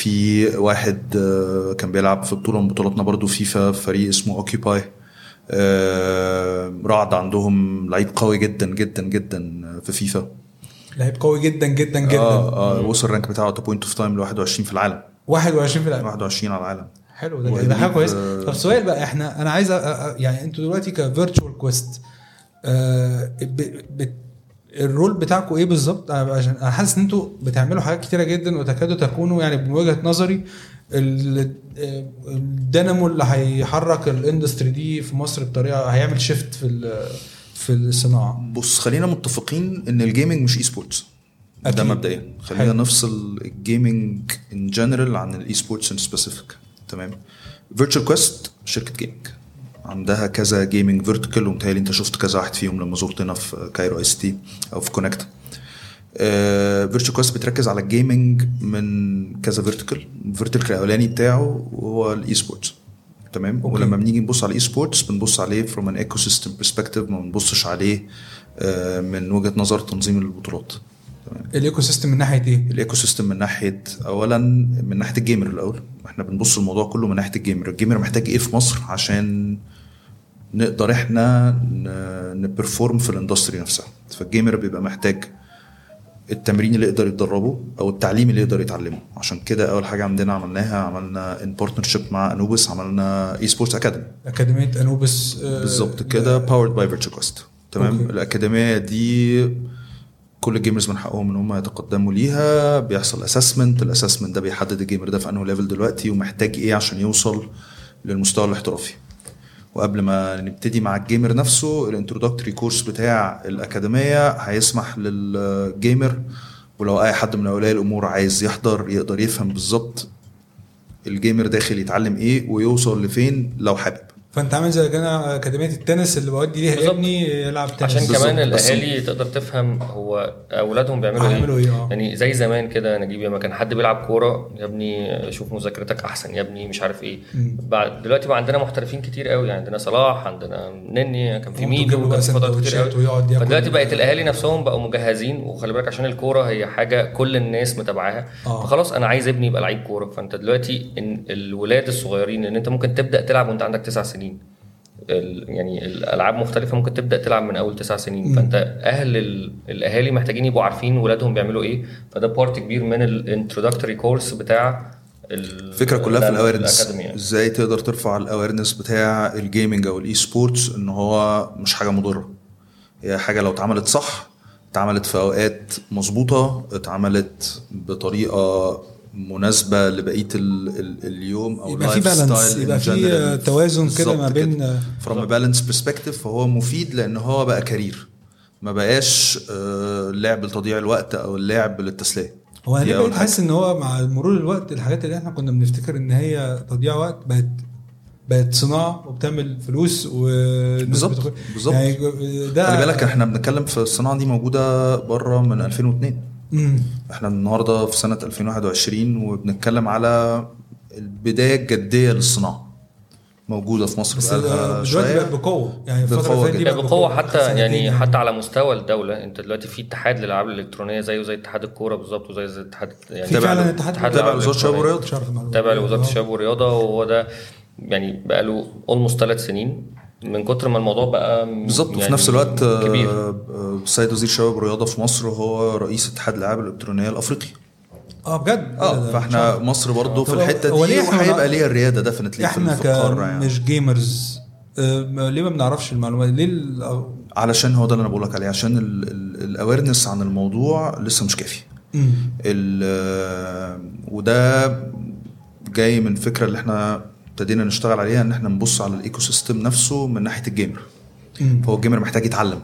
في واحد آه، كان بيلعب في بطولة من بطولاتنا برضو فيفا في فريق اسمه اوكيباي رعد عندهم لعيب قوي جدا جدا جدا في فيفا. لعيب قوي جدا جدا جدا. آه آه وصل ال rank بتاعه point of time ل 21 في العالم. 21 في العالم. 21 على العالم. حلو ده ده حاجة كويسة. آه، طب سؤال بقى إحنا أنا عايز يعني أنتوا دلوقتي ك Virtual Quest ال role بتاعكم إيه بالظبط؟ عشان أنا حاسس إن أنتوا بتعملوا حاجات كتيرة جدا وتكادوا تكونوا يعني من وجهة نظري آه، الدينامو اللي هيحرك ال industry دي في مصر بطريقه هيعمل shift في في الصناعة. بص خلينا متفقين إن ال gaming مش esports ده. مبدئيا. خلينا حلو. نفصل ال gaming in general عن ال esports in specific تمام؟ Virtual Quest شركة gaming عندها كذا gaming vertical ومتهيألي أنت شفت كذا واحد فيهم لما زرتنا في Cairo ICT أو في Connect. Virtual Quest بتركز على ال gaming من كذا vertical ال vertical الأولاني بتاعه هو ال esports تمام؟ okay. ولما بنيجي نبص على ال esports بنبص عليه from an ecosystem perspective ما بنبصش عليه آه، من وجهة نظر تنظيم البطولات. ال ecosystem من ناحية إيه؟ ال ecosystem من ناحية اولا من ناحية ال gamer الأول. إحنا بنبص الموضوع كله من ناحية ال gamer ال gamer محتاج إيه في مصر عشان نقدر إحنا ن perform في ال industry نفسها. فال gamer بيبقى محتاج التمرين اللي يقدر يتدربه أو التعليم اللي يقدر يتعلمه. عشان كده أول حاجة عندنا عملناها عملنا in partnership مع انوبس عملنا esports academy أكاديمية انوبس آه، بالظبط كده powered by Virtual Quest تمام؟ okay. الأكاديمية دي كل ال gamers من حقهم إن هم يتقدموا ليها. بيحصل assessment ال assessment ده بيحدد ال gamer ده في انه level دلوقتي ومحتاج إيه عشان يوصل للمستوى الاحترافي. وقبل ما نبتدي مع ال gamer نفسه ال introductory course بتاع الأكاديمية هيسمح لل gamer ولو أي حد من اولياء الأمور عايز يحضر يقدر يفهم بالظبط ال gamer داخل يتعلم إيه ويوصل لفين لو حابب. فانت عامل زي كده أكاديمية التنس اللي بودي ليها. ابني يلعب تنس. عشان كمان الأهالي تقدر تفهم هو أولادهم بيعملوا إيه. إيه، آه. يعني زي زمان كده نجيب لما كان حد بيلعب كورة يا ابني شوف مذاكرتك أحسن يا ابني مش عارف إيه. بعد دلوقتي بقى عندنا محترفين كتير قوي عندنا صلاح عندنا نني كان في ممكن ميدو يجيبوا بقى كان في فترات كتير سندوتشات قوي ويقعد ياكل. فدلوقتي بقت الأهالي نفسهم بقوا مجهزين وخلي بالك عشان الكورة هي حاجة كل الناس متابعاها. آه. فخلاص أنا عايز ابني يبقى لعيب كورة. فأنت دلوقتي إن الولاد الصغيرين إن أنت ممكن تبدأ تلعب وأنت عندك تسع سنين. ال- يعني الألعاب مختلفة ممكن تبدأ تلعب من أول تسع سنين. مم. فأنت أهل ال- الأهالي محتاجين يبقوا عارفين ولادهم بيعملوا إيه. فده part كبير من ال introductory course بتاع ال- الفكرة كلها في ال- ال awareness يعني. إزاي تقدر ترفع ال awareness بتاع ال gaming أو ال esports إن هو مش حاجة مضرة. هي حاجة لو اتعملت صح اتعملت في أوقات مظبوطة اتعملت بطريقة مناسبة لبقية ال ال اليوم أو يبقى في balance يبقى في توازن كده ما بين from balance perspective فهو مفيد لأن هو بقى career. ما بقاش آه، لعب لتضييع الوقت أو اللعب للتسلية. هو أنا بقيت حاجة. حاسس إن هو مع مرور الوقت الحاجات اللي إحنا كنا بنفتكر إن هي تضييع وقت بقت بقت صناعة وبتعمل فلوس والناس بالظبط، بالظبط. يعني ده خلي بالك إحنا بنتكلم في الصناعة دي موجودة بره من 2002 مم. إحنا النهارده في سنة 2021 وبنتكلم على البداية الجدية للصناعة موجودة في مصر بس بقالها دلوقتي شوية بقت بقوة يعني الفترة بقوة اللي. بقت بقوة حتى يعني حتى على مستوى الدولة انت دلوقتي في اتحاد للألعاب الإلكترونية زيه زي اتحاد الكورة بالظبط وزي زي اتحاد يعني في تابع اتحاد تابع لوزارة الشباب. والرياضه. تابع لوزارة. الشباب والرياضه وهو ده يعني بقى له almost ثلاث سنين من كتر ما الموضوع بقى بالظبط يعني وفي نفس الوقت كبير. آه، آه، السيد وزير الشباب والرياضه في مصر هو رئيس اتحاد الألعاب الإلكترونية الأفريقي. آه بجد؟ آه فإحنا مش مصر برضو في الحتة دي وهيبقى ما- ليها الرياده definitely في إحنا في القارة يعني. كمش gamers آه، ليه ما بنعرفش المعلومات ليه علشان هو ده اللي أنا بقول لك عليه عشان ال awareness عن الموضوع لسه مش كافي. ال- وده جاي من فكرة اللي إحنا ابتدينا نشتغل عليها ان إحنا نبص على ال ecosystem نفسه من ناحية ال gamer. فهو ال gamer محتاج يتعلم.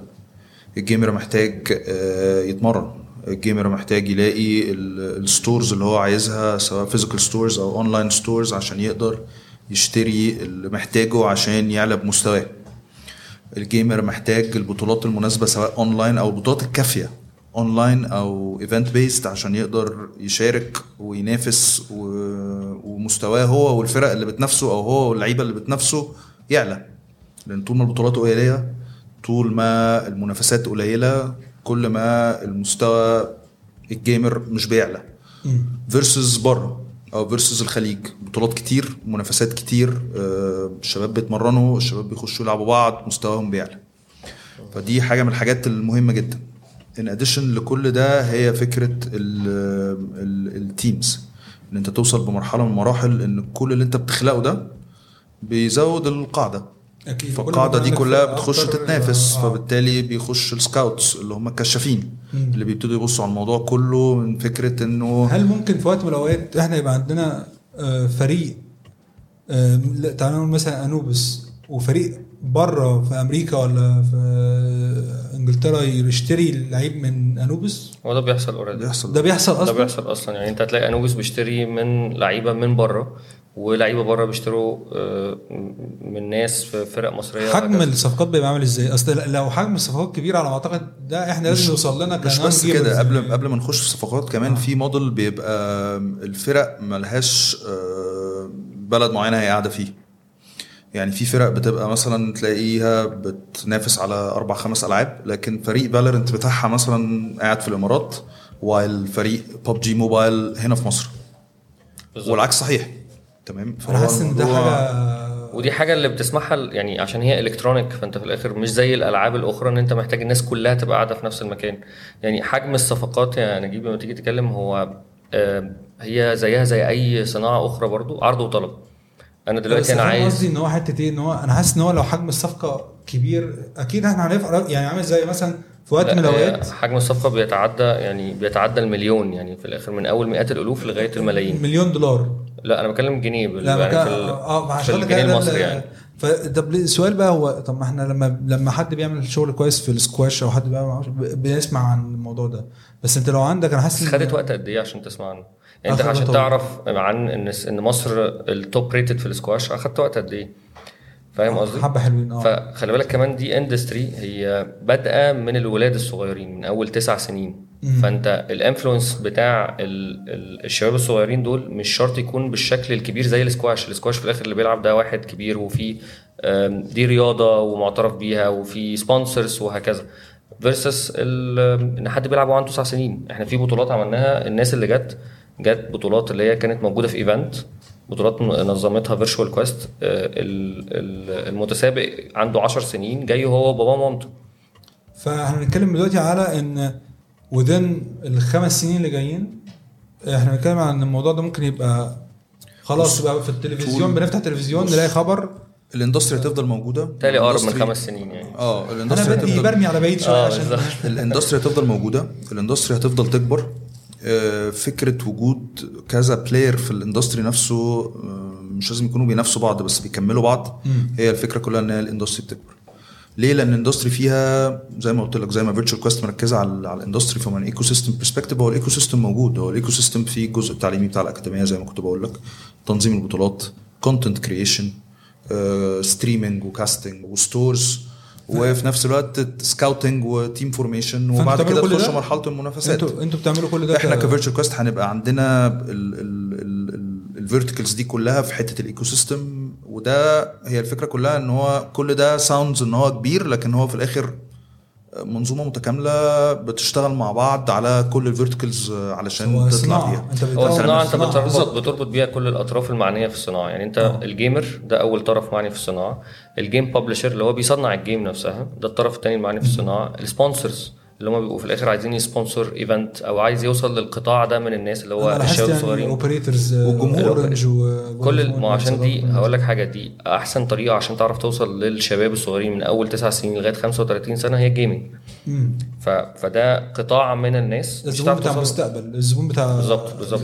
ال gamer محتاج آه، يتمرن. ال gamer محتاج يلاقي ال- ال stores اللي هو عايزها سواء physical stores أو online stores عشان يقدر يشتري اللي محتاجه عشان يعلى بمستواه. ال gamer محتاج البطولات المناسبة سواء اونلاين أو البطولات الكافية. اونلاين أو event based عشان يقدر يشارك وينافس و... ومستواه هو والفرق اللي بتنافسه أو هو واللعيبة اللي بتنافسه يعلى. لأن طول ما البطولات قليلة طول ما المنافسات قليلة كل ما المستوى ال gamer مش بيعلى. versus بره أو versus الخليج. بطولات كتير منافسات كتير آه، الشباب بيتمرنوا الشباب بيخشوا يلعبوا بعض مستواهم بيعلى. فدي حاجة من الحاجات المهمة جدا. in addition لكل ده هي فكرة ال teams إن أنت توصل بمرحلة من المراحل إن كل اللي أنت بتخلقه ده بيزود القاعدة أكيد فالقاعدة دي كلها بتخش تتنافس آه. فبالتالي بيخش ال scouts اللي هم الكشافين. اللي بيبتدوا يبصوا على الموضوع كله من فكرة إنه هل ممكن في وقت من الأوقات إحنا يبقى عندنا آه، فريق آه، لا، تعالى نقول مثلا أنوبس وفريق بره في أمريكا ولا في إنجلترا يشتري لعيب من انوبس هو ده بيحصل already بيحصل ده بيحصل ده أصلا بيحصل أصلا يعني أنت هتلاقي أنوبيس بيشتري من لعيبة من بره ولعيبة بره بيشتروا آه، من ناس في فرق مصرية حجم. الصفقات بيبقى عامل إزاي؟ أصل لو حجم الصفقات كبير على ما أعتقد ده إحنا لازم نوصل لنا مش بس كده قبل. قبل ما نخش في صفقات كمان آه. في موديل بيبقى الفرق ملهاش آه، بلد معينة هي قاعدة فيه يعني في فرق بتبقى مثلا تلاقيها بتنافس على أربع خمس ألعاب لكن فريق فال Valorant بتاعها مثلا قاعد في الإمارات while فريق PUBG Mobile هنا في مصر. بالظبط. والعكس صحيح. تمام؟ أنا حاسس إن ده حاجة ودي حاجة اللي بتسمعها يعني عشان هي electronic فأنت في الآخر مش زي الألعاب الأخرى إن أنت محتاج الناس كلها تبقى قاعدة في نفس المكان. يعني حجم الصفقات يا نجيب لما تيجي تتكلم هو آه، هي زيها زي أي صناعة أخرى برضو عرض وطلب. أنا دلوقتي أنا عايز قصدي إن هو حتة إيه؟ إن هو أنا حاسس إن هو لو حجم الصفقة كبير أكيد إحنا هنفرق يعني عامل زي مثلا في وقت من هي الأوقات. حجم الصفقة بيتعدى يعني بيتعدى المليون يعني في الآخر من أول مئات الألوف لغاية الملايين. مليون دولار. لا أنا بتكلم جنيه بال- لا يعني في ال- آه في الجنيه المصري يعني. فطب السؤال بقى هو طب ما إحنا لما لما حد بيعمل شغل كويس في السكواش أو حد بيعمل بنسمع عن الموضوع ده. بس أنت لو عندك أنا حاسس خدت وقت قد إيه عشان تسمع عنه؟ أنت عشان تعرف عن إن إن مصر ال top rated في السكواش أخدت وقت قد إيه؟ فاهم قصدي؟ حبة حلوين آه فخلي بالك كمان دي industry هي بادئة من الولاد الصغيرين من أول تسع سنين مم. فأنت ال influence بتاع ال ال الشباب الصغيرين دول مش شرط يكون بالشكل الكبير زي السكواش السكواش في الآخر اللي بيلعب ده واحد كبير وفي دي رياضة ومعترف بيها وفي sponsors وهكذا versus إن حد بيلعب وهو عنده تسع سنين إحنا في بطولات عملناها الناس اللي جت جت بطولات اللي هي كانت موجودة في event بطولات نظمتها Virtual Quest المتسابق عنده 10 سنين جاي هو وباباه ومامته. فاحنا بنتكلم دلوقتي على إن within الخمس سنين اللي جايين إحنا بنتكلم عن الموضوع ده ممكن يبقى خلاص بقى في التلفزيون بنفتح التلفزيون. نلاقي خبر. ال industry هتفضل موجودة. بالتالي أقرب من خمس سنين يعني. آه أنا ال industry بدي هتفضل برمي على بعيد شوية آه عشان ال industry هتفضل موجودة. ال industry هتفضل تكبر. آه، فكرة وجود كذا player في ال industry نفسه آه، مش لازم يكونوا بينافسوا بعض بس بيكملوا بعض. مم. هي الفكرة كلها إن ال industry بتكبر. ليه؟ لأن ال industry فيها زي ما قلت لك زي ما Virtual Quest مركزة على على ال industry فمن ecosystem perspective هو ال ecosystem موجود. هو ال ecosystem فيه الجزء التعليمي بتاع الأكاديمية زي ما كنت بقول لك. تنظيم البطولات content creation streaming و casting و stores وفي نفس الوقت scouting و team formation وبعد كده تخش؟ مرحلة المنافسات أنتوا أنتوا بتعملوا كل ده إحنا ك Virtual Quest هنبقى عندنا ال verticals دي كلها في حتة ال ecosystem وده هي الفكرة كلها إن هو كل ده sounds إن هو كبير لكن هو في الآخر منظومة متكاملة بتشتغل مع بعض على كل ال verticals علشان هو تطلع بيها. انت هو الصناعه انت صناعة. بتربط بتربط بيها كل الأطراف المعنية في الصناعة. يعني انت آه. ال gamer ده أول طرف معني في الصناعة. ال game publisher اللي هو بيصنع ال game نفسها ده الطرف الثاني المعني في الصناعة. ال sponsors اللي هم بيبقوا في الآخر عايزين ي sponsor event أو عايز يوصل للقطاع ده من الناس اللي هو الشباب يعني الصغيرين. operators والجمهور. Orange كل ما عشان دي هقول لك حاجة دي أحسن طريقة عشان تعرف توصل للشباب الصغيرين من أول تسع سنين لغاية 35 سنة هي ال gaming. ف... فده قطاع من الناس الزبون بتاع المستقبل الزبون بتاع بالظبط بالظبط.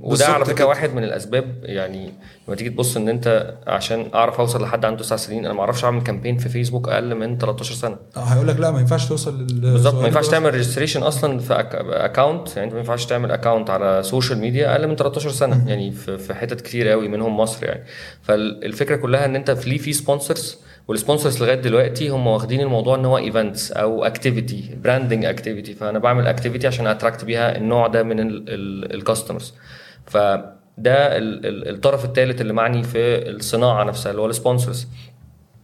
وده على فكرة. واحد من الأسباب يعني لما تيجي تبص إن أنت عشان أعرف أوصل لحد عنده تسع سنين أنا ما أعرفش أعمل campaign في فيسبوك أقل من 13 سنة. آه، هيقول لك لا ما ينفعش توصل لل بالظبط ينفعش تعمل registration أصلا في account يعني أنت ما ينفعش تعمل account على social media أقل من 13 سنة. يعني في حتت كتير قوي منهم مصر يعني. فالفكرة كلها إن أنت في ليه في sponsors وال sponsors لغاية دلوقتي هم واخدين الموضوع إن هو events أو activity branding activity فأنا بعمل activity عشان attract بيها النوع ده من ال customers فده ال- ال- الطرف الثالث اللي معني في الصناعة نفسها اللي هو ال sponsors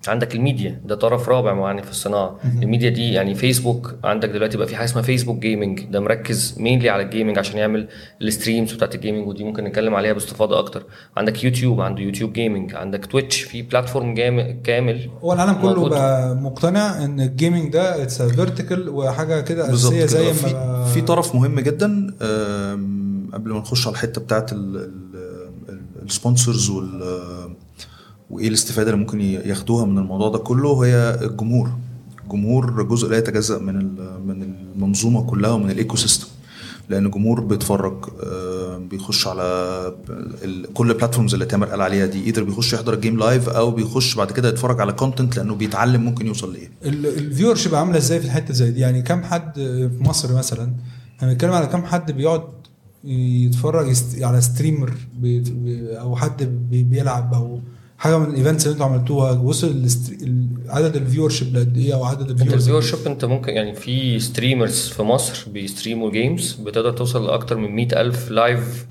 عندك الميديا ده طرف رابع معني في الصناعة. الميديا دي يعني فيسبوك عندك دلوقتي بقى في حاجة اسمها Facebook Gaming. ده مركز mainly على ال gaming عشان يعمل ال streams بتاعت ال gaming ودي ممكن نتكلم عليها باستفاضة أكتر. عندك يوتيوب عنده يوتيوب gaming. عندك تويتش في platform جام- كامل هو العالم كله موجود. بقى مقتنع إن ال gaming ده it's vertical وحاجة كده أساسية زي في, ما في طرف مهم جدا قبل ما نخش على الحتة بتاعت ال sponsors وال وإيه الاستفادة اللي ممكن ياخدوها من الموضوع ده كله هي الجمهور الجمهور جزء لا يتجزأ من من المنظومة كلها ومن ال ecosystem لأن الجمهور بيتفرج آه، بيخش على كل ال platforms اللي تامر قال عليها دي either بيخش يحضر ال game live أو بيخش بعد كده يتفرج على content لأنه بيتعلم ممكن يوصل لإيه ال viewership عاملة إزاي في الحتة زي دي يعني كم حد في مصر مثلا إحنا بنتكلم على كم حد بيقعد يتفرج. على streamer. أو حد بي... بيلعب أو حاجة من ال events اللي أنتوا عملتوها وصل عدد ال viewership قد إيه أو عدد ال viewers ال viewership انت ممكن يعني في streamers في مصر بي stream وا games بتقدر توصل لأكتر من 100000 live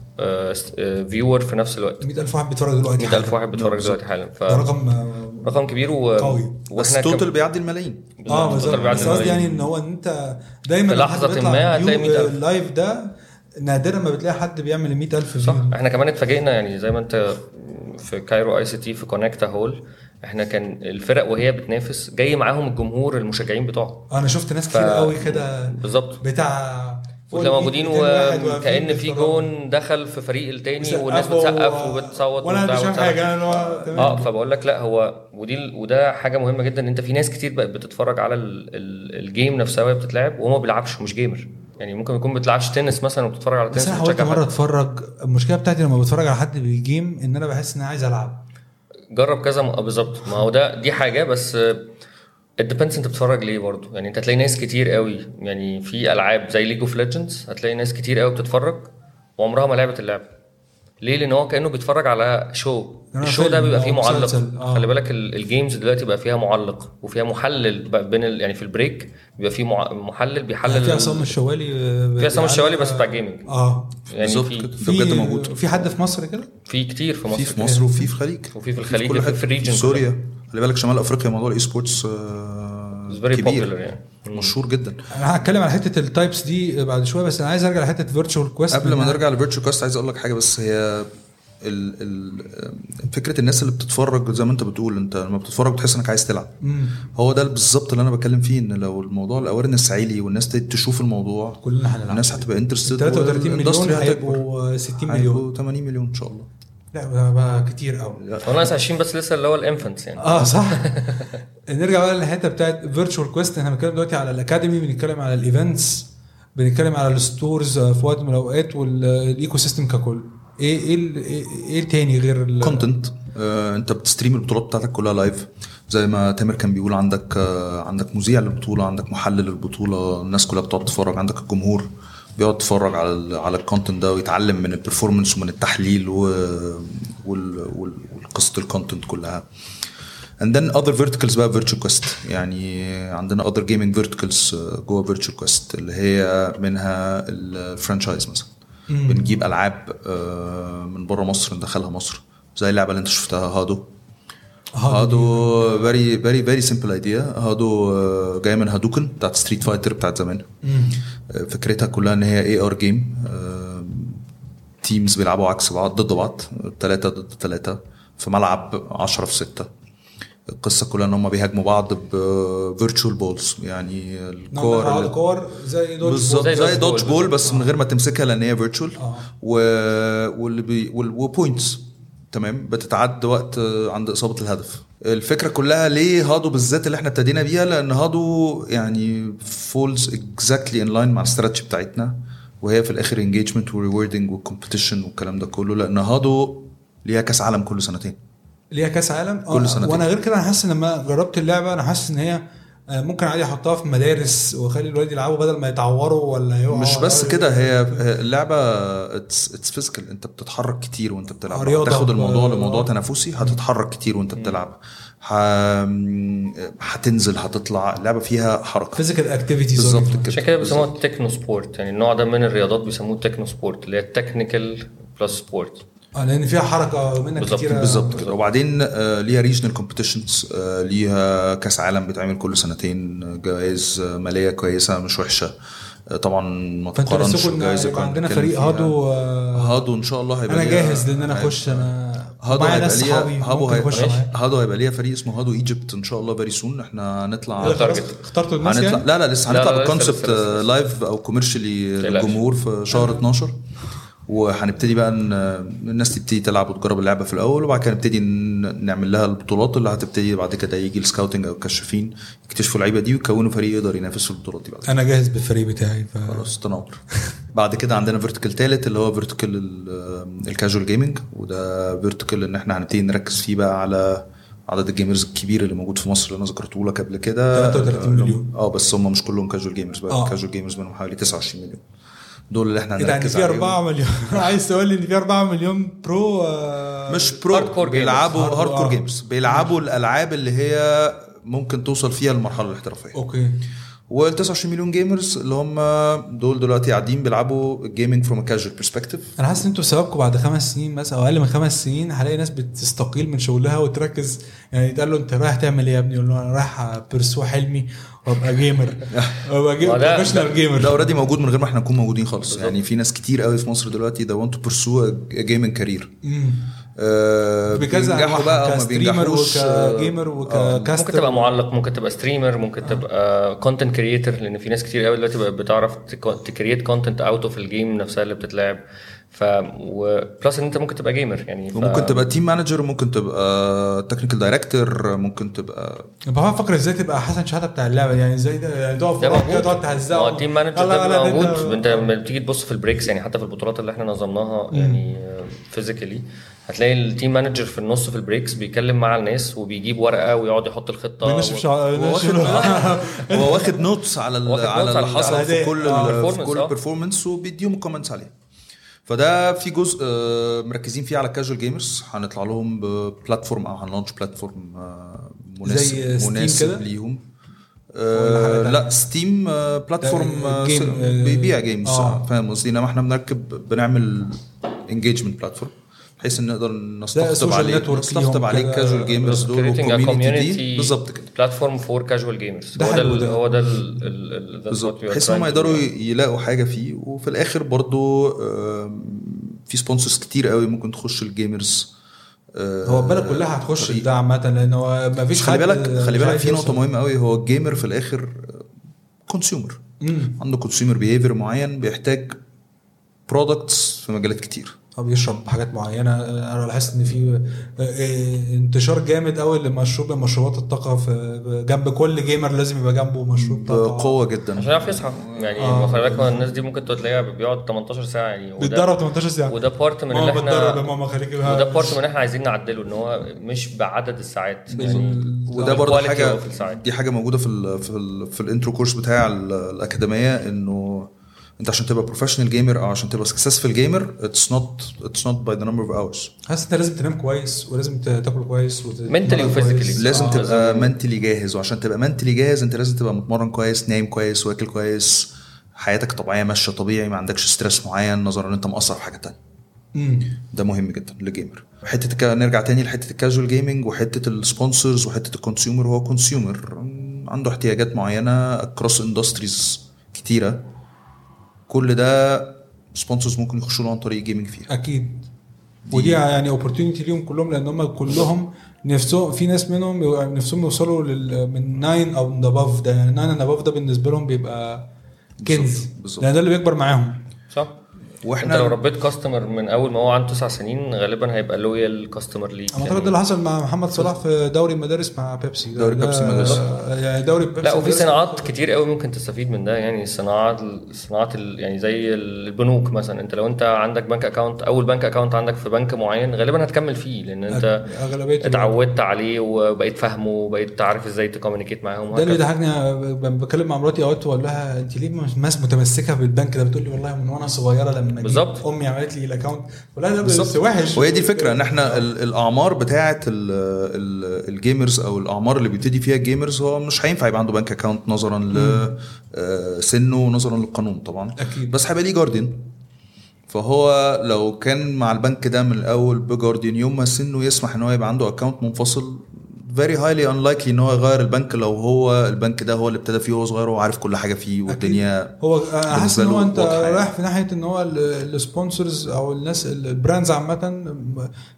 viewer في نفس الوقت. 100000 واحد بيتفرج دلوقتي 100000 واحد بيتفرج. دلوقتي حالا. ف ده رقم آه، رقم كبير و... قوي. بس وإحنا total كم- بيعدي الملايين. آه بس قصدي الملايين. يعني إن هو إن أنت دايما في بيطلع ما هتلاقي 100,000. ال live ده نادرا ما بتلاقي حد بيعمل 100000 صح. إحنا كمان اتفاجئنا يعني زي ما أنت في Cairo ICT في كونكتا hall إحنا كان الفرق وهي بتنافس جاي معاهم الجمهور المشجعين بتوعهم أنا شفت ناس ف- كتير قوي كده بالظبط. بتاع وتلاقوا موجودين 200 واحد واقفين وكأن في. جون دخل في فريق التاني والناس بتسقف و- وبتصوت وأنا مش فاهم. حاجة أنا آه فبقول لك لا هو ودي وده حاجة مهمة جدا إن أنت في ناس كتير بقت بتتفرج على ال ال ال game نفسها وهي بتتلعب وهو ما بيلعبش مش gamer يعني ممكن يكون بتلعبش تنس مثلا وبتتفرج على بس تنس أنا حاولت وبتشجع مرة. أتفرج. المشكلة بتاعتي لما بتفرج على حد بال game إن أنا بحس ان أنا عايز ألعب. جرب كذا م... آه بالظبط. ما هو ده دي حاجة بس ال depends أنت بتتفرج ليه برضه يعني أنت هتلاقي ناس كتير قوي. يعني في ألعاب زي League of Legends هتلاقي ناس كتير قوي بتتفرج وعمرها ما لعبت اللعبة. ليه؟ لأن هو كأنه بيتفرج على show ال show ده بيبقى فيه معلق. آه. خلي بالك ال- ال games دلوقتي بقى فيها معلق وفيها محلل بقى بين ال... يعني في ال break بيبقى فيه مع... محلل بيحلل في عصام الشوالي آه، في عصام الشوالي بس بتاع gaming آه. يعني في ده بجد في موجود. في حد في مصر كده؟ في كتير في مصر. في في مصر وفي في الخليج. وفي في الخليج كل وفي. في ال region سوريا. خلي بالك شمال أفريقيا موضوع ال esports popular كبير. يعني. مشهور جدا. أنا هتكلم على حتة ال types دي بعد شوية بس أنا عايز أرجع لحتة Virtual Quest قبل ما نرجع ل Virtual Quest عايز أقول لك حاجة بس هي ال ال فكرة الناس اللي بتتفرج زي ما أنت بتقول أنت لما بتتفرج بتحس إنك عايز تلعب. هو ده بالظبط اللي أنا بتكلم فيه إن لو الموضوع ال awareness عالي والناس تشوف الموضوع كلنا هنلعب. الناس هتبقى interested 33 مليون هيبقوا 60 مليون. هيبقوا 80 مليون إن شاء الله. لا بقى كتير قوي هو ناقص 20 بس لسه اللي هو ال events يعني. آه صح. نرجع بقى للحتة بتاعت Virtual Quest إحنا بنتكلم دلوقتي على ال academy بنتكلم على ال events بنتكلم على ال stores في وقت من الأوقات وال ecosystem ككل. إيه إيه ال- إيه إيه تاني غير ال- content آه أنت بت stream البطولات بتاعتك كلها live زي ما تامر كان بيقول عندك آه، عندك مذيع للبطولة عندك محلل للبطولة الناس كلها بتقعد تتفرج عندك الجمهور. بيقعد يتفرج على ال على ال content ده ويتعلم من ال performance ومن التحليل وقصه ال content كلها. And then other verticals بقى Virtual Quest. يعني عندنا other gaming verticals آه، جوه Virtual Quest اللي هي منها ال franchise مثلا. بنجيب ألعاب آه، من بره مصر ندخلها مصر. زي اللعبة اللي انت شفتها Hado. Hado very very very simple idea Hado آه، جاية من هادوكن بتاعت Street Fighter بتاعت زمان. آه، فكرتها كلها إن هي AR game teams بيلعبوا عكس بعض ضد بعض ثلاثة ضد ثلاثة في ملعب 10 في 6 القصة كلها إن هم بيهاجموا بعض ب virtual balls يعني الكور كور اللي- كور زي دوج بالظبط زي ball بول بس من غير ما تمسكها لأن هي virtual آه. و واللي بي وال- و points تمام؟ بتتعد وقت عند إصابة الهدف. الفكرة كلها ليه Hado بالذات اللي إحنا ابتدينا بيها؟ لأن Hado يعني falls exactly in line مع الاستراتيجي بتاعتنا وهي في الآخر engagement و rewarding وال competition والكلام ده كله لأن Hado ليها كأس عالم كل سنتين. ليها كأس عالم؟ كل آه، سنتين. وأنا غير كده أنا حاسس لما جربت اللعبة أنا حاسس إن هي آه، ممكن عادي احطها في مدارس واخلي الولاد يلعبوا بدل ما يتعوروا ولا يقعوا مش بس كده هي هي اللعبة it's physical انت بتتحرك كتير وانت بتلعب. تاخد الموضوع آه. لموضوع تنافسي هتتحرك كتير وانت بتلعب. ح... هتنزل هتطلع. اللعبة فيها حركة. physical activities بالظبط كده. عشان كده بيسموها ال techno sport يعني النوع ده من الرياضات بيسموه ال techno sport اللي هي التكنيكال plus sport آه لأن فيها حركة منك كتير بالظبط كده وبعدين آه، ليها regional competitions ليها كأس عالم بيتعمل كل سنتين آه، جوائز آه، مالية كويسة مش وحشة آه، طبعا ما تقارنش اللي يبقى عندنا فريق. Hado آه، Hado إن شاء الله هيبقى أنا جاهز لأن أنا أخش أنا Hado معايا هيبقى ناس ليها Hado هيبقى Hado هيبقى ليها فريق اسمه Hado ايجيبت إن شاء الله very soon إحنا هنطلع. اخترتوا الناس هنطلع يعني لا لا لسه هنطلع لسه. live أو commercially تقلقش. للجمهور في شهر 12 وهنبتدي بقى الناس تبتدي تلعب وتجرب اللعبة في الأول وبعد كده نبتدي نعمل لها البطولات اللي هتبتدي بعد كده يجي ال scouting أو الكشافين يكتشفوا اللعيبة دي ويكونوا فريق يقدر ينافس في البطولات دي بعد أنا جاهز بالفريق بتاعي ف... خلاص تنور. بعد كده عندنا vertical تالت اللي هو vertical ال casual gaming وده vertical ان إحنا هنبتدي نركز فيه بقى على عدد ال gamers الكبير اللي موجود في مصر اللي أنا ذكرته لك قبل كده. 33 مليون. آه بس هم مش كلهم casual gamers بقى. آه. ال casual gamers منهم حوالي 29 مليون. دول اللي إحنا ده يعني هنركز في عليهم. 4 مليون. عايز تقول لي إن في 4 مليون pro آه، مش pro hardcore. بيلعبوا hard- hardcore آه. gamers بيلعبوا الألعاب اللي هي ممكن توصل فيها للمرحله الاحترافية. okay. وال 29 مليون gamers اللي هم دول دلوقتي قاعدين بيلعبوا gaming from casual perspective أنا حاسس إن أنتوا بسببكم بعد خمس سنين مثلا أو أقل من خمس سنين هلاقي ناس بتستقيل من شغلها وتركز. يعني يتقال له أنت رايح تعمل إيه يا ابني؟ يقول له أنا رايح ب pursue حلمي. وابقى جيمر وابقى جيمر ده- بروفيشنال ده جيمر اوريدي موجود من غير ما إحنا نكون موجودين خالص. يعني في ناس كتير قوي في مصر دلوقتي ده gaming career. آه بكذا بينجحوا بقى أو ما بينجحوش آه، وك gamer ممكن وك caster تبقى معلق ممكن تبقى streamer ممكن تبقى content creator لأن في ناس كتير قوي دلوقتي بقت بتعرف ت create content out of ال game نفسها اللي بتتلعب. ف و plus إن أنت ممكن تبقى gamer يعني ف... وممكن تبقى team manager ممكن تبقى technical director ممكن تبقى بحاول أفكر إزاي تبقى حسن شحاته بتاع اللعبة؟ يعني إزاي يعني تقف كده تقعد ما تهزقه هو ال team manager ده موجود. أنت لما بتيجي تبص في ال breaks يعني حتى في البطولات اللي إحنا نظمناها يعني physically هتلاقي ال team manager في النص في ال breaks بيتكلم مع الناس وبيجيب ورقة ويقعد يحط الخطة بينشف و... شعر هو واخد هو واخد notes على على اللي حصل في. كل آه، في كل آه. performance وبيديهم comments عليه. فده في جزء آه، مركزين فيه على casual gamers هنطلع لهم ب platform أو هن launch platform آه، زي مناسب مناسب؟ ليهم آه؟ لا Steam platform بيبيع games. آه. فاهم قصدي إنما إحنا بنركب بنعمل engagement platform بحيث إن نقدر نستقطب عليه نستقطب عليه. casual gamers دول وال community دي بالظبط كده platform for casual gamers ده هو ده. هو ده بالظبط بحيث إن هم يقدروا. يلاقوا حاجة فيه وفي الآخر برضو في sponsors كتير قوي ممكن تخش ال gamers آه، هو البلد كلها هتخش ده عامة لأن هو ما فيش خلي بالك خلي بالك في نقطة. مهمة قوي هو ال gamer في الآخر consumer مم. عنده consumer behavior معين بيحتاج products في مجالات كتير أو بيشرب حاجات معينة. أنا لاحظت إن في آه، انتشار جامد قوي لمشروب مشروبات الطاقة في جنب كل gamer لازم يبقى جنبه مشروب طاقة. بقوة جدا. عشان يعرف يصحى. يعني آه. خلي بالك الناس دي ممكن تلاقيها بيقعد 18 ساعة يعني. بيتدرب 18 ساعة. وده part من اللي إحنا ماما خليكي وده part من اللي إحنا عايزين نعدله إن هو مش بعدد الساعات. يعني وده برضه حاجة. دي حاجة موجودة في ال في ال في ال intro course بتاع ال- الأكاديمية إنه انت عشان تبقى professional gamer أو عشان تبقى successful gamer it's not it's not by the number of hours حاسس أنت لازم تنام كويس ولازم تاكل كويس وت- Mentally تتمرن و physically. كويس. لازم آه. تبقى mentally جاهز وعشان تبقى mentally جاهز أنت لازم تبقى متمرن كويس نايم كويس واكل كويس حياتك الطبيعيه ماشية طبيعي ما عندكش stress معين نظرا إن أنت مقصر في حاجة مم. ده مهم جدا لل gamer حتة الك... نرجع تاني لحتة ال casual gaming وحتة ال sponsors وحتة ال consumer هو consumer عنده احتياجات معينة cross industries كتيرة كل ده sponsors ممكن يخشوا له عن طريق gaming فيها. أكيد. ودي يعني opportunity ليهم كلهم لأن هم كلهم نفسهم في ناس منهم نفسهم يوصلوا لل من 9 أو above ده. يعني 9 above ده بالنسبة لهم بيبقى كنز. لأن ده اللي بيكبر معاهم. صح. وإحنا انت لو ربيت customer من اول ما هو عنده تسع سنين غالبا هيبقى loyal customer ليك أنا اعتقد ده اللي حصل مع محمد صلاح في دوري المدارس مع بيبسي دوري بيبسي مدارس. يعني دوري بيبسي لا وفي. صناعات كتير قوي ممكن تستفيد من ده يعني الصناعات الصناعات ال- يعني زي البنوك مثلا انت لو انت عندك bank account أول bank account عندك في بنك معين غالبا هتكمل فيه لأن انت أغلبية اتعودت عليه وبقيت فاهمه وبقيت عارف إزاي ت communicate معاهم ده اللي وهكذا. بيضحكني أنا ب- بكلم مع مراتي أوقات وأقول لها أنت ليه مش متمسكة بالبنك ده بتقول لي والله من وأنا صغيرة لما جيت بالظبط. أمي عملت لي ال account لها ده بس وحش. وهي دي الفكرة إن إحنا ال- الأعمار بتاعه ال- ال- ال gamers أو الأعمار اللي بيبتدي فيها ال gamers هو مش هينفع يبقى عنده bank account نظرا لسنه ونظرا للقانون طبعا. أكيد. بس هيبقى ليه guardian فهو لو كان مع البنك ده من الأول ب guardian يوم ما سنه يسمح إن هو يبقى عنده account منفصل very highly unlikely إن هو يغير البنك لو هو البنك ده هو اللي ابتدى فيه وهو صغير وهو عارف كل حاجة فيه والدنيا هو حاسس بالنسبة إن هو أنت يعني. رايح في ناحية إن هو ال sponsors أو الناس ال brands عامة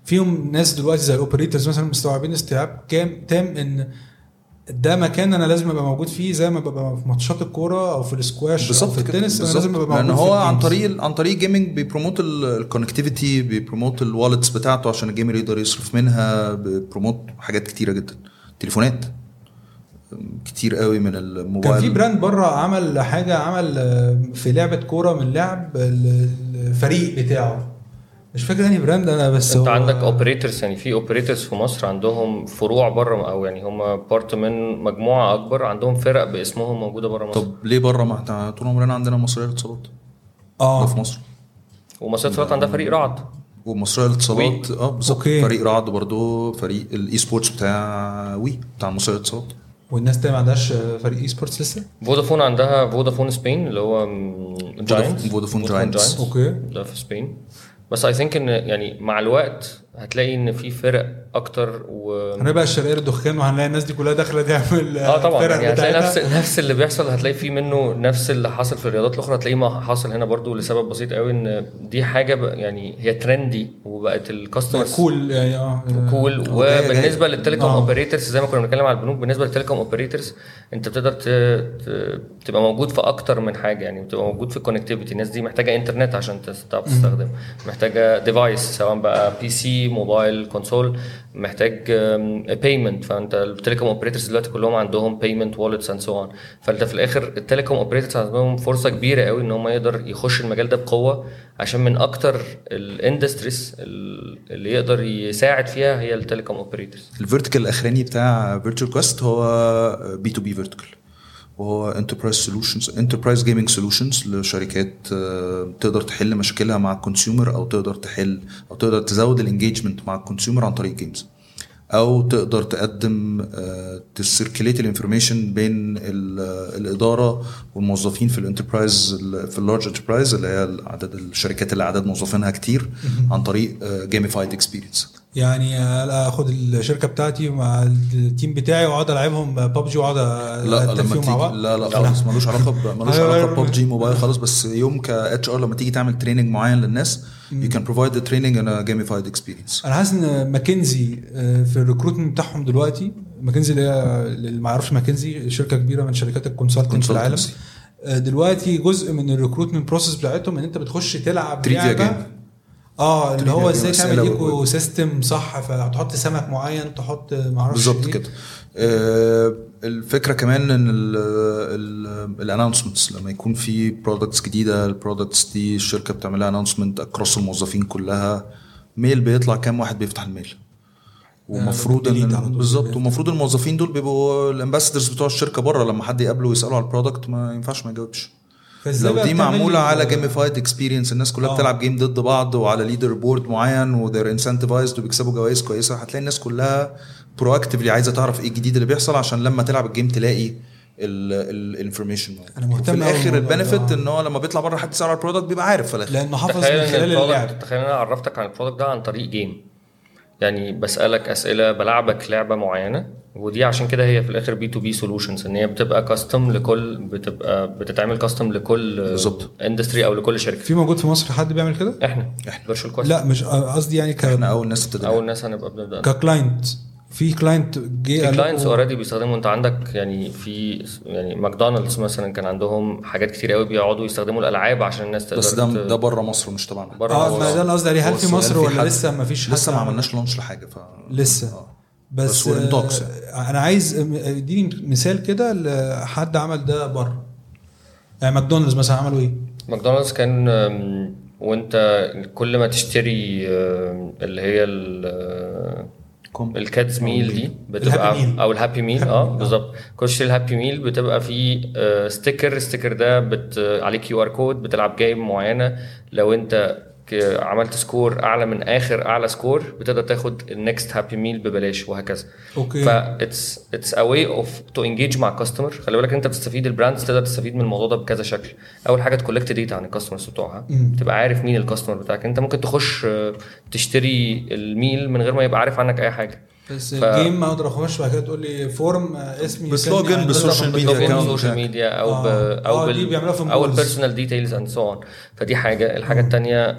فيهم ناس دلوقتي زي ال operators مثلا مستوعبين استيعاب كام تام إن ده مكان أنا لازم أبقى موجود فيه زي ما ببقى في ماتشات الكورة أو في السكواش أو في التنس أنا بالظبط. لازم أبقى موجود لأن هو عن. طريق عن طريق جيمنج بيبروموت الكونكتيفيتي بيبروموت الوالتس بتاعته عشان ال gamer يقدر يصرف منها بي promote حاجات كتيرة جدا تليفونات كتير قوي من الموبايل كان في brand بره عمل حاجة عمل في لعبة كورة من لعب ال- الفريق بتاعه مش فاكر أنهي brand أنا بس أنت هو- عندك operators يعني في operators في مصر عندهم فروع بره أو يعني هم part من مجموعة أكبر عندهم فرق باسمهم موجودة بره مصر. طب ليه بره؟ ما إحنا طول عمرنا عندنا مصرية للاتصالات ده في آه مصر. ومصر اتصالات عندها فريق رعد. ومصرية للاتصالات آه بالظبط. فريق رعد برضه فريق ال esports بتاع WE بتاع مصرية للاتصالات والناس تاني ما عندهاش فريق esports لسه؟ فودافون عندها Vodafone Spain اللي هو Giant Vodafone Giants. Okay. ده في Spain. بس I think إن يعني مع الوقت هتلاقي إن في فرق أكتر و هنبقى الشرقية الدخان وهنلاقي الناس دي كلها داخلة تعمل آه طبعا. يعني هتلاقي نفس. نفس اللي بيحصل هتلاقي فيه منه نفس اللي حصل في الرياضات الأخرى. هتلاقيه ما حاصل هنا برضو لسبب بسيط قوي إن دي حاجة يعني هي trendy وبقت ال customers cool يعني آه cool جاي- وبالنسبة لل telecom آه. operators زي ما كنا بنتكلم على البنوك بالنسبة لل telecom operators أنت بتقدر ت... ت... تبقى موجود في أكتر من حاجة. يعني بتبقى موجود في ال connectivity الناس دي محتاجة انترنت عشان تعرف تستخدم. محتاجة device سواء بقى PC موبايل console محتاج payment فأنت ال telecom operators دلوقتي كلهم عندهم payment wallets and so on فأنت في الآخر ال telecom operators عندهم فرصة كبيرة قوي إن هم يقدر يخش المجال ده بقوة عشان من أكتر ال industries اللي يقدر يساعد فيها هي ال telecom operators ال vertical الأخراني بتاع Virtual Quest هو B2B vertical وهو enterprise solutions enterprise gaming solutions لشركات آه، تقدر تحل مشاكلها مع ال consumer أو تقدر تحل أو تقدر تزود ال engagement مع ال consumer عن طريق games أو تقدر تقدم ت circulate ال information بين ال- الإدارة والموظفين في ال enterprise في ال large enterprise اللي هي عدد الشركات اللي عدد موظفينها كتير عن طريق gamified experience يعني آخد الشركة بتاعتي مع ال team بتاعي وأقعد ألعبهم ببجي وأقعد لا لما تيجي لا لا خالص ملوش علاقة. ملوش أيوة، علاقة أيوة. ببجي موبايل خالص بس يوم ك HR لما تيجي تعمل training معين للناس can provide the training in a gamified experience أنا حاسس إن ماكنزي آه، في ال recruitment بتاعهم دلوقتي ماكنزي اللي هي اللي ما يعرفش ماكنزي شركة كبيرة من شركات ال consulting في العالم. آه، دلوقتي جزء من ال recruitment process بتاعتهم إن أنت بتخش تلعب لعبة. آه اللي هو تريجر إزاي تعمل ecosystem صح فتحط سمك معين تحط معرفش بالظبط إيه. كده. آه، الفكرة كمان إن ال announcements لما يكون في products جديدة ال products دي الشركة بتعملها announcement across الموظفين كلها. mail بيطلع كام واحد بيفتح ال mail. ومفروض إن طول. بالظبط ومفروض الموظفين دول بيبقوا ال ambassadors بتوع الشركة بره لما حد يقابله ويسأله على ال product ما ينفعش ما يجاوبش. لو دي معمولة على gamified experience الناس كلها آه. بتلعب game ضد بعض وعلى leaderboard معين و they're incentivized وبيكسبوا جوائز كويسة هتلاقي الناس كلها proactively عايزة تعرف إيه الجديد اللي بيحصل عشان لما تلعب ال game تلاقي ال information أنا مهتم في الآخر ال benefit. إن هو لما بيطلع بره حد يسأل على ال product بيبقى عارف في الآخر لأنه حافظ تخيل من خلال اللعب تخيل إن أنا عرفتك عن ال product ده عن طريق game يعني بسألك أسئلة بلعبك لعبة معينة ودي عشان كده هي في الآخر B2B solutions إن هي بتبقى custom لكل بتبقى بتتعمل custom لكل بالظبط. industry أو لكل شركة. في موجود في مصر حد بيعمل كده؟ إحنا. كويست لا مش قصدي يعني ك إحنا أول ناس ابتدينا أول ناس هنبقى بنبدأ. ك client في client جه في clients already بيستخدموا انت عندك يعني في يعني ماكدونالدز مثلا كان عندهم حاجات كتير قوي بيقعدوا يستخدموا الألعاب عشان الناس تقدر بس ده ده بره مصر مش تبعنا بره آه ما. ده اللي قصدي عليه هل في مصر ولا حد- لسه ما فيش لسه ما عمل؟ عملناش launch لحاجة ف لسه آه. بس, بس آه، أنا عايز اديني مثال كده لحد عمل ده بره يعني ماكدونالدز مثلا عملوا إيه؟ ماكدونالدز كان وأنت كل ما تشتري اللي هي ال- كوم. ال kids meal دي بتبقى. أو ال Happy Meal آه meal، آه. بالظبط كل تشتري ال Happy Meal بتبقى فيه آه، sticker ال sticker ده بت عليه QR code بتلعب game معينة لو انت عملت score أعلى من آخر أعلى score بتقدر تاخد ال next Happy Meal ببلاش وهكذا. Okay. ف it's it's a way of to engage مع ال customer خلي بالك أنت بتستفيد ال brands تقدر تستفيد من الموضوع ده بكذا شكل. أول حاجة ت collect data عن ال customers بتوعها. تبقى عارف مين ال customer بتاعك. أنت ممكن تخش آه، تشتري ال meal من غير ما يبقى عارف عنك أي حاجة. بس ف- ال game ما أقدر اخش بعد كده تقول لي form آه، اسمي عن- بال social media بت log in. account. ال social media أو ب آه. أو آه، بال دي بيعملوها في أو. ال personal details and so on فدي حاجة الحاجة الثانية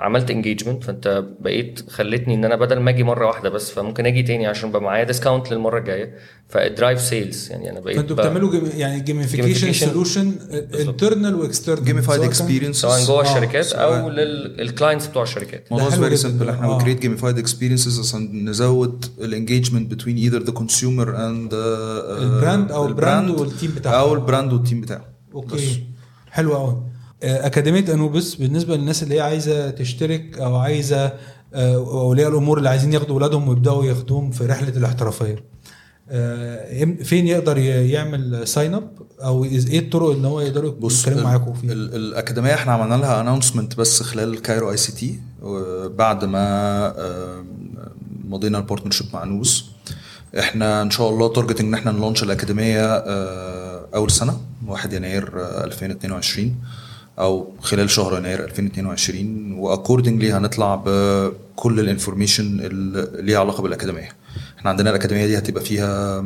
عملت engagement فأنت بقيت خلتني إن أنا بدل ما أجي مرة واحدة بس فممكن أجي تاني عشان يبقى معايا discount للمرة الجاية ف drive sales يعني أنا بقيت فأنتوا بتعملوا game يعني gamification. solution internal و external gamified experience سواء جوه آه، الشركات أو لل clients بتوع الشركات موضوع حلو very simple. إحنا. بن create gamified experiences عشان نزود الانجيجمنت بتوين ايذر ذا كونسيومر اند البراند أو ال brand وال team بتاعه. أو البراند والتيم بتاعه. Okay حلو قوي أكاديمية انوبس بالنسبة للناس اللي هي عايزة تشترك أو عايزة آه، اولياء الأمور اللي عايزين ياخدوا أولادهم ويبدأوا ياخدوهم في رحلة الاحترافية. آه، فين يقدر يعمل sign up أو إيه الطرق ان هو يقدروا يتكلموا ال- معاكم فيها ال- الأكاديمية إحنا عملنا لها announcement بس خلال Cairo ICT بعد ما آه، مضينا ال partnership مع نوز إحنا إن شاء الله target إن إحنا ن launch الأكاديمية آه، أول سنة 1 يناير آه، 2022 أو خلال شهر يناير 2022 و accordingly هنطلع بكل ال information اللي ليها علاقة بالأكاديمية. إحنا عندنا الأكاديمية دي هتبقى فيها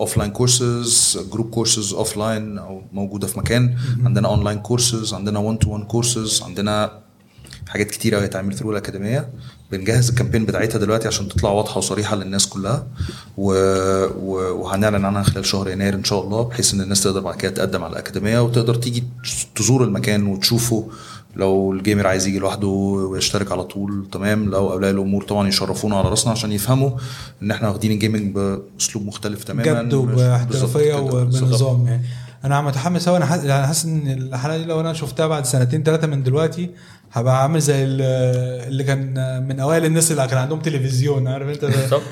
offline courses group courses offline أو موجودة في مكان. عندنا online courses عندنا 1 to 1 كورسز عندنا حاجات كتير قوي هتعمل through الأكاديمية. بنجهز ال campaign بتاعتها دلوقتي عشان تطلع واضحة وصريحة للناس كلها. و... و... وهنعلن عنها خلال شهر يناير إن شاء الله بحيث إن الناس تقدر بعد كده تقدم على الأكاديمية وتقدر تيجي تزور المكان وتشوفه. لو ال gamer عايز يجي لوحده ويشترك على طول تمام. لو أولياء الأمور طبعا يشرفونا على راسنا عشان يفهموا إن إحنا واخدين ال gaming بأسلوب مختلف تماما. جد وباحترافية. وبنظام يعني. أنا متحمس قوي أنا حاسس يعني حاسس إن الحلقة دي لو أنا شفتها بعد سنتين ثلاثة من دلوقتي هبقى عامل زي ال- اللي كان من أوائل الناس اللي كان عندهم تلفزيون. عارف أنت؟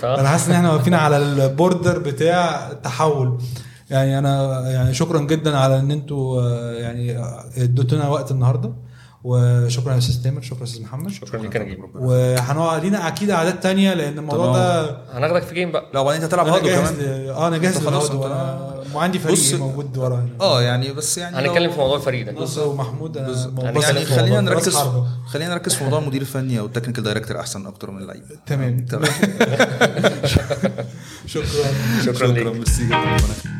آه. أنا حاسس إن إحنا واقفين على ال border بتاع التحول يعني أنا يعني شكرا جدا على إن أنتوا آه، يعني اديتونا وقت النهارده. وشكرا يا أستاذ تامر شكرا يا أستاذ محمد. شكرا ليك يا نجيب وهنقعد لينا أكيد أعداد تانية لأن الموضوع. ده هناخدك في game بقى. لا وبعدين أنت هتلعب أنا جاهز كمان. آه أنا جاهز خلاص أنا وعندي بص- فريق موجود ورا آه يعني بس يعني هنتكلم في موضوع الفريق ده نصر ومحمود أنا يعني بص- يعني في خلينا نركز. خلينا نركز في موضوع المدير الفني أو ال technical director أحسن أكتر من اللعيب. تمام. تمام. شكرا. شكرا. ليك. ميرسي. جدا